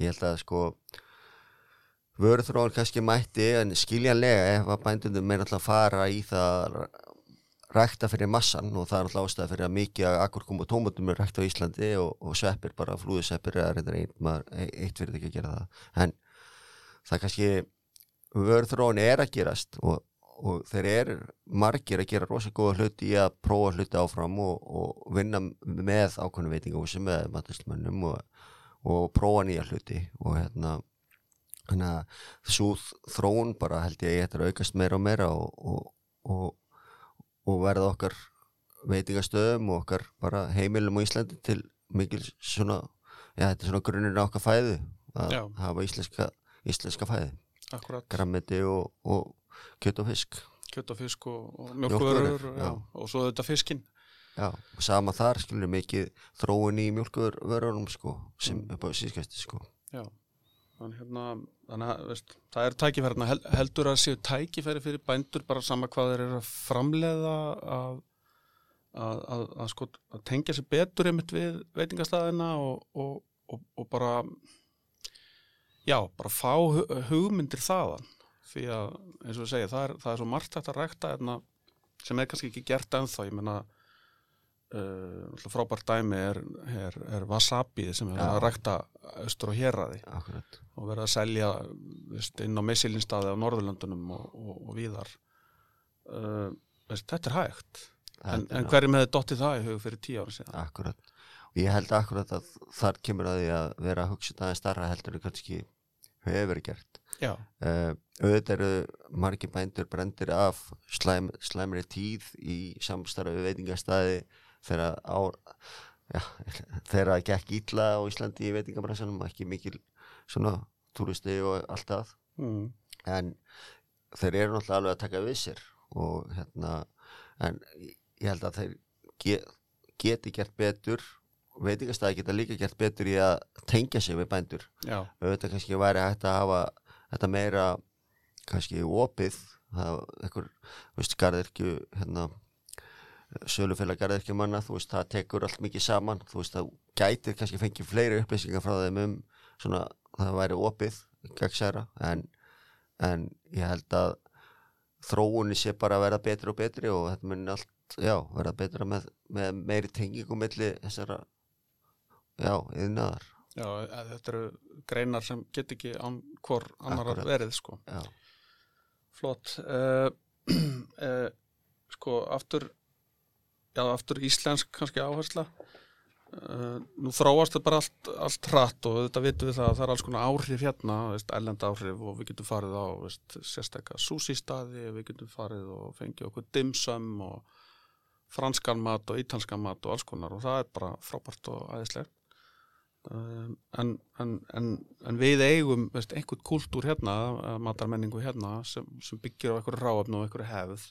S3: ég held að sko vöruþróun kannski mætti en skiljanlega ef að bændundum er náttúrulega að fara í það að rækta fyrir massan og það er náttúrulega ástæða fyrir að mikið að akkurkum og tómatum er rækt á Íslandi og, og sveppir bara flúðuseppir eða reyndar ein, maður, e- eitt fyrir ekki að gera það. En það kannski vöruþróun er að gerast og, og þeir eru margir að gera rosa góða hluti í að prófa hluti áfram og, og vinna með ákveðnum veitingahúsum með maturslmönnum og, og prófa nýja hluti og hérna þannig að svo þróun bara held ég að ég ætti að aukast meira og meira og, og, og, og verða okkar veitingastöðum og okkar bara heimilum á Íslandi til mikil svona já þetta er svona grunninn á okkar fæðu að
S2: Já.
S3: hafa íslenska, íslenska fæði
S2: akkurat.
S3: Grammeti og, og kjöt og fisk.
S2: Kjöt og fisk og, mjölkvörur og svo þetta fiskinn.
S3: Já, og sama þar skilur mikið þróun í mjölkuvörunum sko, sem
S2: Mm.
S3: upp á síðskæsti sko.
S2: Já, þannig hérna að veist, það er tækifæri hel, heldur að séu tækifæri fyrir bændur bara sama hvað þeir eru að framleiða að, að, að, að, sko, tengja sér betur einmitt við veitingastæðina og, og, og, og bara já, bara fá hu- hugmyndir þaðan. Því að eins og við segja, það er, það er svo margt hægt að rækta hérna, sem er kannski ekki gert ennþá, ég meina uh, frábært dæmi er, er, er wasabi sem er að rækta austur og héraði
S3: akkurat.
S2: og verða að selja veist, inn á messilinstaði á Norðurlöndunum og, og, og víðar. Uh, veist, þetta er hægt. En,
S3: Þetta er
S2: en hverjum hefði dottið það í hug fyrir tíu ára síðan?
S3: Akkurat. Og ég held akkurat að þar kemur að því að vera að hugsa þetta aðeins starra heldur en kannski hefur gert. Uh, auðvitað eru margir bændur brendir af slæm, slæmri tíð í samstarfi veitingastæði þegar á, já, þegar að gekk ítla á Íslandi í veitingabransanum, ekki mikil svona túristi og allt það.
S2: mm.
S3: en þeir eru náttúrulega alveg að taka við sér og hérna en ég held að þeir ge, geti gert betur veitingastæði geta líka gert betur í að tengja sig við bændur auðvitað kannski væri hægt að hafa þetta meira kannski opið það ekkur, þú veist, garðirkju hérna sölufélag garðirkju manna, þú veist, það tekur allt mikið saman, þú veist, það gætir kannski fengið fleiri upplýsingar frá þeim um svona, það væri opið gegnsæra, en en ég held að þróunni sé bara að vera betri og betri og þetta mun allt, já, vera betra með, með meiri tengingum milli þessara já, yðnaðar
S2: já, þetta eru greinar sem get ekki án hvor annar verið sko.
S3: já,
S2: Flott. Uh, uh, Sko, aftur já, aftur íslensk kannski áhersla. Uh, Nú þróast þetta bara allt, allt hratt og þetta vitum við það að það er alls konar áhrif hérna, veist, ellend áhrif og við getum farið á veist, sérstakka súsístaði, við getum farið og fengið okkur dimsum og franskan mat og ítalskan mat og alls konar og það er bara frábært og æðislegt. Um, en, en, en, en við eigum veist, einhvern kúltúr hérna matarmenningu hérna sem, sem byggir á einhverju ráöfn og einhverju hefð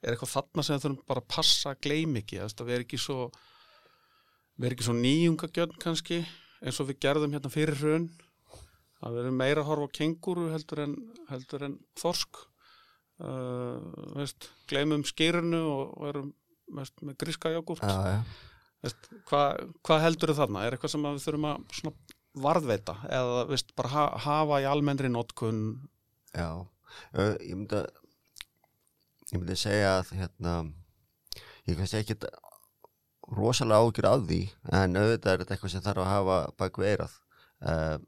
S2: er eitthvað þarna sem þurfum bara að passa að gleym ekki, veist, að við erum ekki svo erum ekki svo nýjungagjörn kannski eins og við gerðum hérna fyrir hrun. Að við erum meira að horfa á kenguru heldur en, heldur en þorsk. Uh, veist, gleymum skýrinu og, veist, með gríska
S3: já, já.
S2: Veist, hvað, hvað heldur þarna? Er eitthvað sem við þurfum að varðveita eða veist, bara ha hafa í almennri notkun?
S3: Já, uh, ég myndi að ég myndi segja að hérna ég kannski ekki rosalega ágjur af því en auðvitað er þetta eitthvað sem þarf að hafa bak við eirað uh,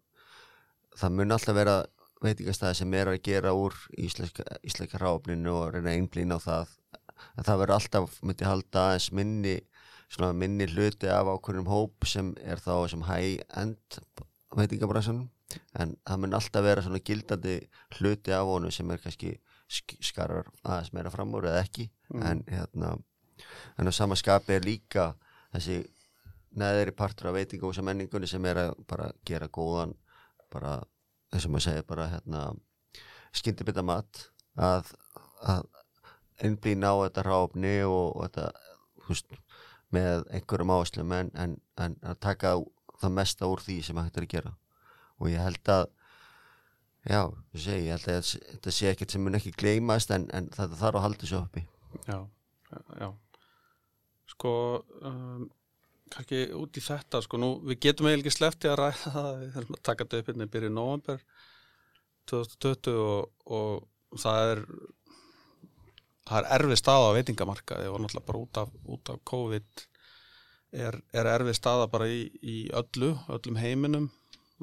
S3: það mun alltaf vera veitingastæði sem er að gera úr íslenska, íslenska ráfninu og reyna einblín á það. En það verður alltaf, myndi halda aðeins minni minni hluti af ákveðnum hóp sem er þá sem high-end veitingabransanum. En það mun alltaf vera gildandi hluti af honum sem er kannski sk- skarar aðeins meira fram úr eða ekki. En hérna en á sama skapi er líka þessi neðri partur af veitingahúsa menningunni sem er að bara gera góðan bara þess að maður segir bara hérna skyndibita mat að, að innblýna á þetta ráfni og, og þetta húst, með einhverjum áherslum en, en, en að taka það mesta úr því sem hægt er að gera. Og ég held að já, ég segi, ég held að þetta sé ekkert sem mun ekki gleymast en, en þetta þarf að halda svo uppi.
S2: Já, já. Sko um, kannski út í þetta sko, nú, við getum eiginlega ekki sleppti að ræða það, við þurfum að taka þetta upp hérna í byrju november 2020 og, og það er það er erfið staða á veitingamarkaði og náttúrulega bara út af, út af COVID er, er erfið staða bara í, í öllu, öllum heiminum.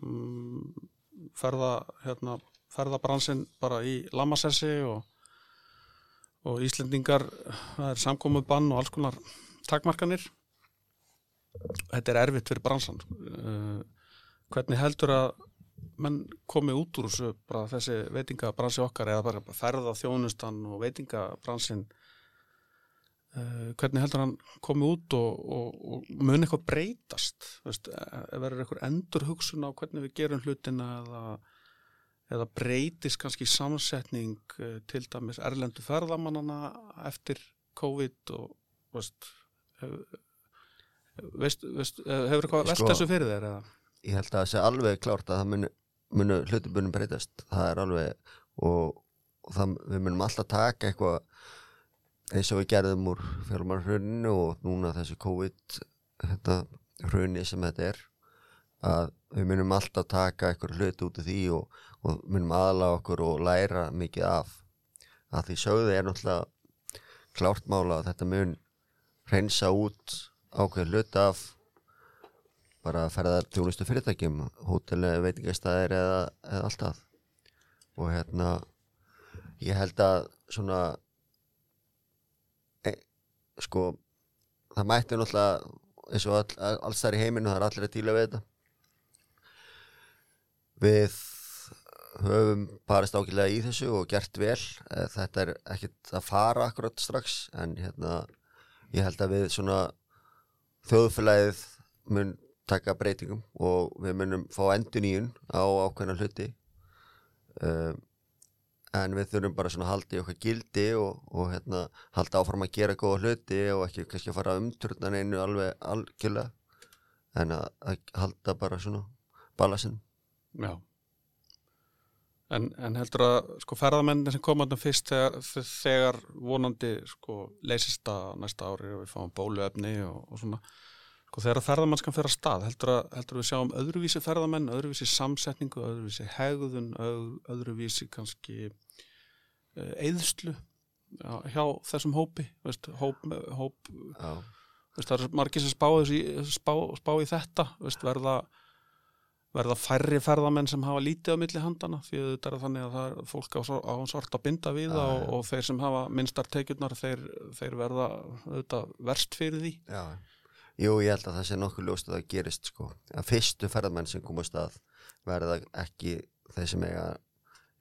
S2: Um, ferða hérna, ferðabransinn bara í lamasessi og og Íslendingar, það er samkomu bann og alls konar takmarkanir. Þetta er erfitt fyrir bransan. Uh, hvernig heldur að menn komi út úr þessu bara þessi veitingabransi okkar eða bara ferða þjónustan og veitingabransin hvernig heldur hann komi út og, og, og mun eitthvað breytast veist, eða verður eitthvað endur hugsun á hvernig við gerum hlutina eða eða breytist kannski samsetning til dæmis erlendu ferðamannana eftir COVID og veist, veist, eh, hefur eitthvað
S3: Sko-
S2: velt þessu fyrir þér eða?
S3: ég held að það sé alveg klárt að það munu, munu hlutibunum breytast það er alveg og, og það, við munum alltaf taka eitthvað eins og við gerðum úr fjármárhruninu og núna þessu COVID þetta hruni sem þetta er að við munum alltaf taka eitthvað hluti út af því og, og munum aðla okkur og læra mikið af. Að því sögðu er náttúrulega klárt mála að þetta mun reynsa út ákveð hluti af bara að ferða þjónustu fyrirtækjum hóteli, veitingastæðir eða, eða alltaf og hérna ég held að svona sko það mætti náttúrulega eins og all, alls þar í heiminu það er allir að díla við þetta. Við höfum parist ákveðlega í þessu og gert vel. Eh, þetta er ekkert að fara akkurat strax en hérna ég held að við svona þjóðfélagið mun taka breytingum og við munum fá endur nýjun á ákveðna hluti. Um, en við þurfum bara svona að halda í okkar gildi og, og hérna, halda áfram að gera góða hluti og ekki kannski að fara að umturna einu alveg algjörlega en að, að halda bara svona balasinn.
S2: En, en heldur að sko ferðamennin sem koma þarna fyrst þegar, þegar vonandi sko leysist að næsta ári og við fáum bóluefni og, og svona sko þegar ferðamannskan fer að stað heldur að, heldur að við sjáum öðruvísi ferðamenn, öðruvísi samsetningu, öðruvísi hegðun, öð, öðruvísi kannski eðslu já, hjá þessum hópi, veist, hóp, hóp veist, það er margir sem spá, spá, spá í þetta veist, verða verða færri ferðamenn sem hafa lítið á milli handana því þetta er þannig að það er fólk á, á svart að binda við
S3: Já,
S2: og, og þeir sem hafa minnstar tekjurnar þeir, þeir verða verst fyrir því.
S3: Já Jú, ég held að það sé nokkuð ljóst að það gerist sko. Að fyrstu ferðamenn sem koma á stað verða ekki þeir sem eiga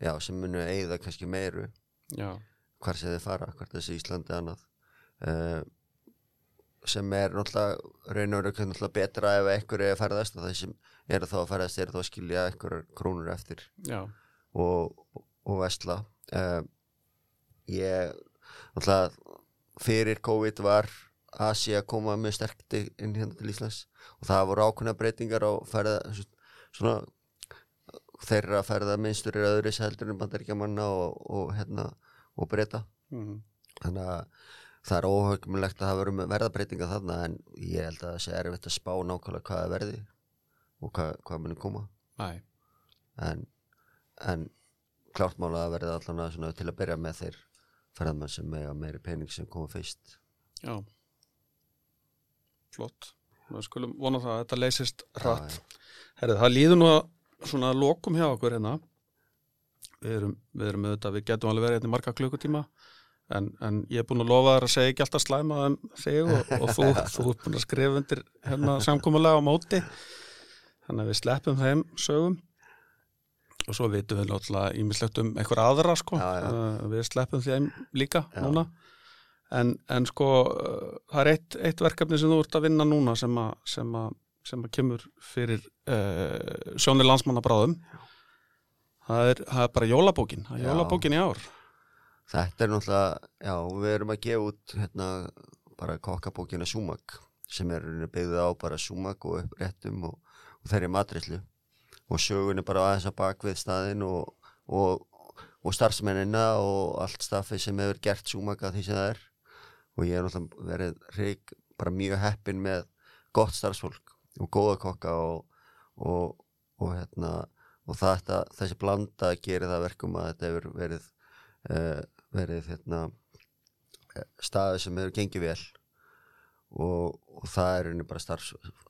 S3: já, sem munu eigða kannski meiru.
S2: Já,
S3: hvar sem þið fara, hvort þessi Íslandi annað. Uh, sem er náttúrulega raun og raun náttúrulega betra ef einhver er að ferðast og þeir sem eru þá að ferðast eru þá að skilja einhverjar krónur eftir
S2: já,
S3: og, og vesla uh, ég náttúrulega fyrir COVID var Asi að koma með sterkt inn hérna til Íslands. Og það voru ákveðna breytingar á ferða svona þeirra ferða minnstur er öðru heldur en bandaríkjamanna og, og hérna og breyta
S2: mm,
S3: þannig að það er óhugmulegt að það veru verða breytinga þarna en ég held að það sé erfitt að spá nákvæmlega hvað það verði og hvað, hvað muni koma. En, en klárt mála að verða allan svona til að byrja með þeir ferðamenn sem meiri pening sem koma fyrst.
S2: Já Flott, við skulum vona það að þetta leysist hratt. Herrið, það líður nú að svona lokum hjá okkur hérna. Við erum, við erum auðvitað, við getum alveg verið hérna í marga klukkutíma en, en ég er búin að lofa þér að segja ekki alltaf slæma um þig og, og þú, þú ert búin að skrifa undir hérna samkomulega á móti. Þannig að við sleppum þeim sögum. Og svo vitum við náttúrulega ímislegt um einhver aðra sko,
S3: Já, já.
S2: Uh, við sleppum þeim líka
S3: Já.
S2: núna en, en sko uh, það er eitt, eitt verkefni sem þú ert að vinna núna sem að, sem að, sem að kemur fyrir uh, sjónir landsmanna bráðum það er, það er bara jólabókin það er jólabókin í ár.
S3: Þetta er náttúrulega, já, við erum að gefa út hérna bara kokkabókina Súmak sem er byggðið á bara Súmak og uppréttum og, og þeirri matrislu og sögunni bara aðeins að bak við staðinn og, og, og starfsmennina og allt staffið sem hefur gert Súmak að því sem það er og ég er náttúrulega verið reik, bara mjög heppin með gott starfsfólk og góða kokka og, og, og hérna og þetta, þessi blanda gerir það að verkum að þetta hefur verið uh, verið hérna staði sem hefur gengið vel. Og, það er rauninni bara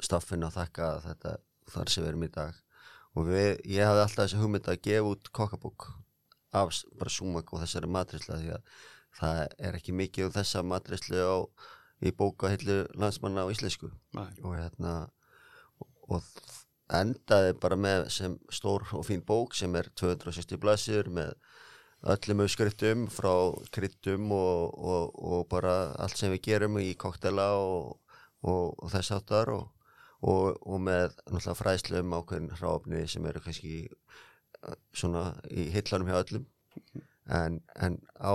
S3: staffin að þakka þetta þar sem við erum í dag. Og við, ég hafði alltaf þessi hugmynd að gefa út kokkabók af bara súmak og þessari matrisla því að það er ekki mikið um þessa matrislu á, í bókahillu landsmanna á íslensku.
S2: Nei.
S3: og hérna og, endaði bara með sem stór og fín bók sem er 260 blaðsir með öllum uppskriftum frá kryddum og, og, og bara allt sem við gerum í koktela og, og, þess áttar og, og, og með náttúrulega fræðslu um ákveðin hráfni sem eru kannski eh, svona í hillanum hjá öllum. En, en á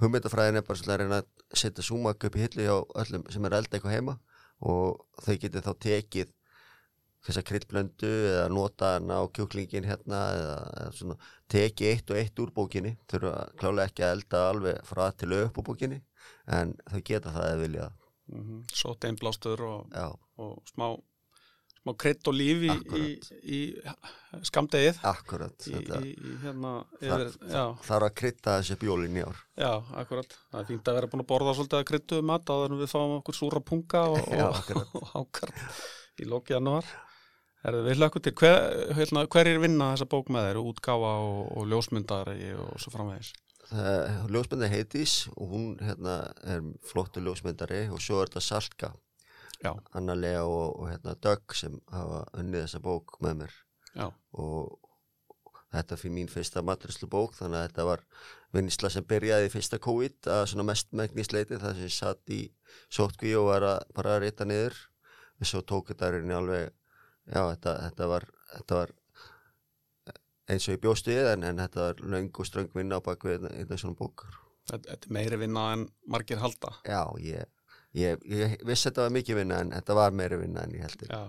S3: hugmyndafræðin er bara svona að reyna að setja súmak upp í hillu hjá öllum sem er elda eitthvað heima og þau getið þá tekið þessa kryddblöndu eða nota hana á kjúklingin hérna eða, eða svona teki eitt og eitt úr bókinni. Þurfa klálega ekki að elda alveg frá til upp á bókinni en þau geta það eða vilja.
S2: Mm -hmm. Sótt einblástur og, og smá, smá krydd og líf í, í, í skamdegið
S3: akkurat
S2: í, hérna yfir,
S3: það er að krydda þessi bjólin í ár.
S2: Já, akkurat. Það er fínt að vera búin að borða svolítið að kryddu mat áður en við fáum okkur súra punga og,
S3: Já,
S2: og, hákar í lóki Herðu, við hlökkum til, hver, hérna, hver er vinna þessa bók með þeir, útgáfa og, og ljósmyndari og svo framvegis.
S3: Ljósmyndari heitis og hún hérna er flottu ljósmyndari og svo er þetta Salka
S2: Já,
S3: Anna Lea og, og hérna Dögg sem hafa unnið þessa bók með mér.
S2: Já,
S3: og þetta fyrir mín fyrsta matrislu bók þannig að þetta var vinnisla sem byrjaði fyrsta COVID að svona mest megnisleiti þar sem ég satt í sótkví og var að bara að rita niður. Og svo tók þetta reyni alveg já þetta, þetta var þetta var eins og ég bjóst við en, en þetta er löng og ströng vinna á bakvið einnig svona bók
S2: Þetta, þetta er meiri vinna en margir halda.
S3: já, ég, ég, ég vissi þetta var mikið vinna en þetta var meiri vinna en ég heldur
S2: Já.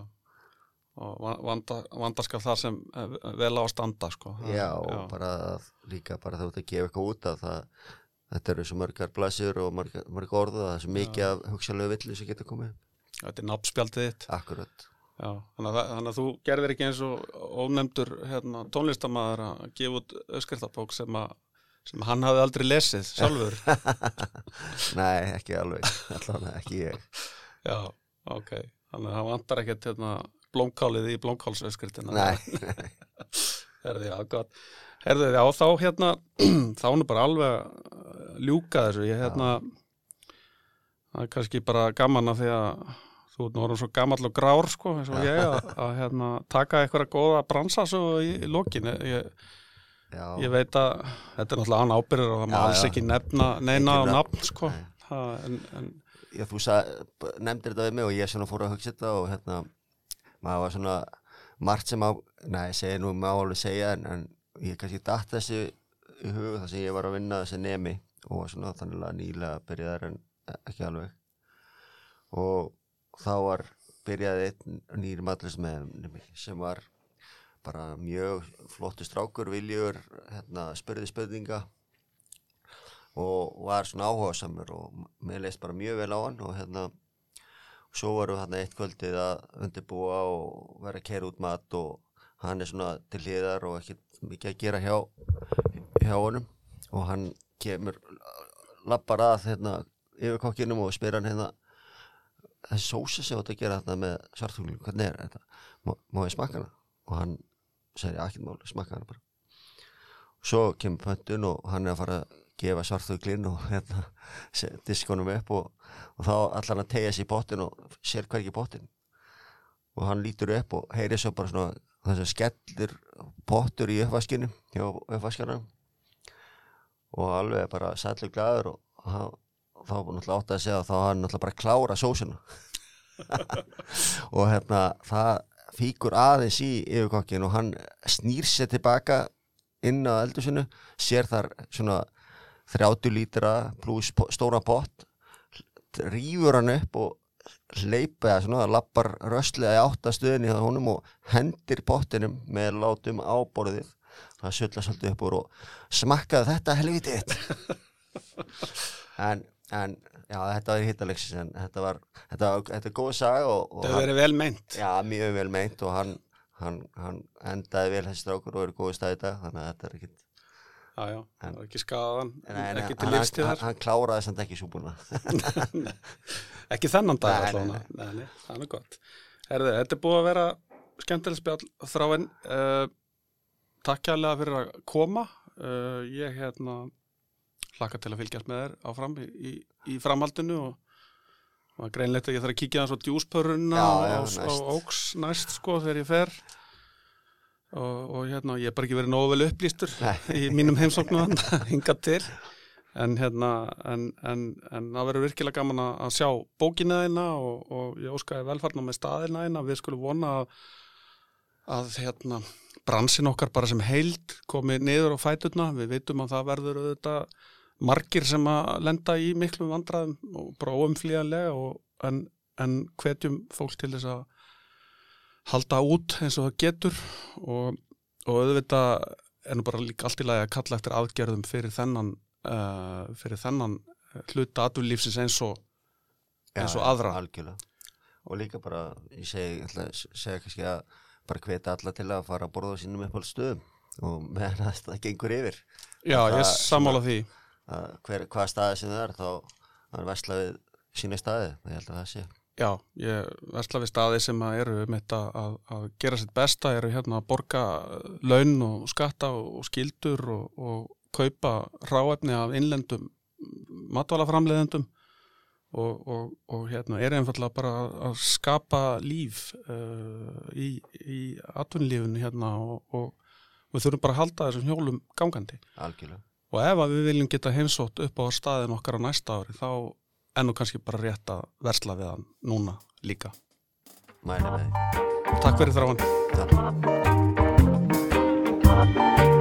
S2: Og va- vanda, vanda skal það sem eh, vel á að standa, sko. Það-
S3: já, og bara að- líka bara þú ert að gefa eitthvað út að það þetta eru svo mörgar blasir og mörg, mörg orð og það er svo mikið af hugsalegu villu sem getur komið
S2: Þetta er nafnspjaldið þitt.
S3: akkurat
S2: Já, þannig að, þannig að þú gerðir ekki eins og ónefndur hérna, tónlistamæður að gefa út öskriftabók sem, að- sem hann hafði aldrei lesið sjálfur.
S3: nei, ekki alveg, allavega ekki ég
S2: Já, ok. Þannig að það vantar ekkert hérna, blómkálið í blómkálsöskriftina.
S3: nei,
S2: Herði, já, gott. Herði, já, þá hérna, þá er bara alveg að ljúka þessu. Ég hérna, það er kannski bara gaman að því að þú nú orðin svo gamall og grár, sko, eins og ég, að, að hérna, taka eitthvað góða bransa svo í, í lokin. Ég,
S3: já.
S2: Ég veit að þetta er náttúrulega án ábyrður og það má alls ekki nefna neina á nafn, sko. Ha, en, en,
S3: já, þú sag, nefndir þetta við mig og ég svona fór að hugsa þetta og hérna maður var svona margt sem á, nei, segi nú má alveg segja en, en ég kannski datt þessu í hug þar sem ég var að vinna þessi nemi og var svona þannig að nýlega byrjaðar en ekki alveg. Og þá var byrjaði einn nýr matlis með nemi sem var bara mjög flottu strákur, viljur hérna, spurði spurninga og var svona áhugasamur og mér leist bara mjög vel á hann og hérna svo varum við hérna eitt kvöldið að undirbúa og vera að kera út mat og hann er svona til hliðar og ekkert mikið að gera hjá, hjá honum og hann kemur lappar að hérna yfir kokkinum og spyr hann hérna þessi sósa sem þú átt að gera þarna með svartfuglu, hvernig er þetta? Má, má ég smakka hana? Og hann segir, ekkert mál, smakka hana bara. Svo kemur pöntun og hann er að fara að gefa svartfuglinn og hérna diskonum upp og, og þá allar hann tegja sér í pottin og sér hvergi pottin. Og hann lítur upp og heyrir svo bara svona þess að skellir pottur í uppvaskinu, hjá uppvaskanum og alveg bara sællu glæður og hann, þá var náttúrulega átt að segja að þá hann náttúrulega bara klára sósuna og hérna það fíkur aðeins í yfirkokkin og hann snýr sér tilbaka inn á eldusinu sér þar svona 30 lítra pluss stóra pott rýfur hann upp og hleypa eða svona, lappar röstlega í áttastöðinni hjá honum og hendir pottinum með látum á borðið. Það sulla svolítið upp úr og smakkaði þetta helvitið en, en já, þetta var hittalegsis en þetta var, þetta var, þetta er góð saga og, og
S2: það hefur verið vel meint.
S3: já, mjög vel meint og hann, hann, hann endaði vel þessi strákur og er góð í dag þannig að þetta er ekkit
S2: Já, já, það var ekki skaðan, ekki til lífstíðar.
S3: hann, hann kláraði samt ekki súbuna
S2: Ekki þennan dag allavega.
S3: nei,
S2: Nei, nei, það er gott. Herði, þetta er búið að vera skemmtileg spjall þráinn. Uh, takk kærlega fyrir að koma. Uh, ég hérna hlakka til að fylgjast með þér áfram í, í, í framhaldinu og og greinleitt að ég þarf að kíkja þess á á
S3: næst.
S2: Óks næst sko þegar ég fer. Og, og hérna ég er bara ekki verið nógu vel upplýstur í mínum heimsóknum hingað til. En hérna en, en, en það verður virkilega gaman að, sjá bókina þeina og, og ég óskaði velfarnar með staðina þeina við skulum vona að, að hérna bransin okkar bara sem heild komi niður á fæturna. Við veitum að það verður auðvitað margir sem að lenda í miklum vandræðum og bara óumflýjanlega og, en, en hvetjum fólk til þess að halda út eins og það getur og, og auðvitað er nú bara líka allt í lagi að kalla eftir aðgerðum fyrir þennan uh, fyrir þennan hluta atvinnlífsins eins og eins og aðra.
S3: algjörlega. Og líka bara, ég segi, segja kannski að bara hveta alla til að fara að borða á sínum uppáld stöðum og meðan að það gengur yfir.
S2: Já,
S3: Það
S2: ég sammála því
S3: hver, hvaða staði sem það er þá er vesla við sína staði. Ég held að það sé.
S2: Já, ég versla við staði sem eru um þetta að, að gera sitt besta, eru hérna að borga laun og skatta og, skildur og, og kaupa ráefni af innlendum matvælaframleðendum og, og, og hérna er einfallega bara að- skapa líf uh, í, í atvinnlífinu hérna og, og við þurfum bara að halda þessum hjólum gangandi.
S3: Algjörlega
S2: og ef að við viljum geta heimsótt upp á staðin okkar á næsta ári þá ennú kannski bara rétt að versla við hann núna líka.
S3: mæli með því
S2: Takk fyrir þráan.
S3: Takk.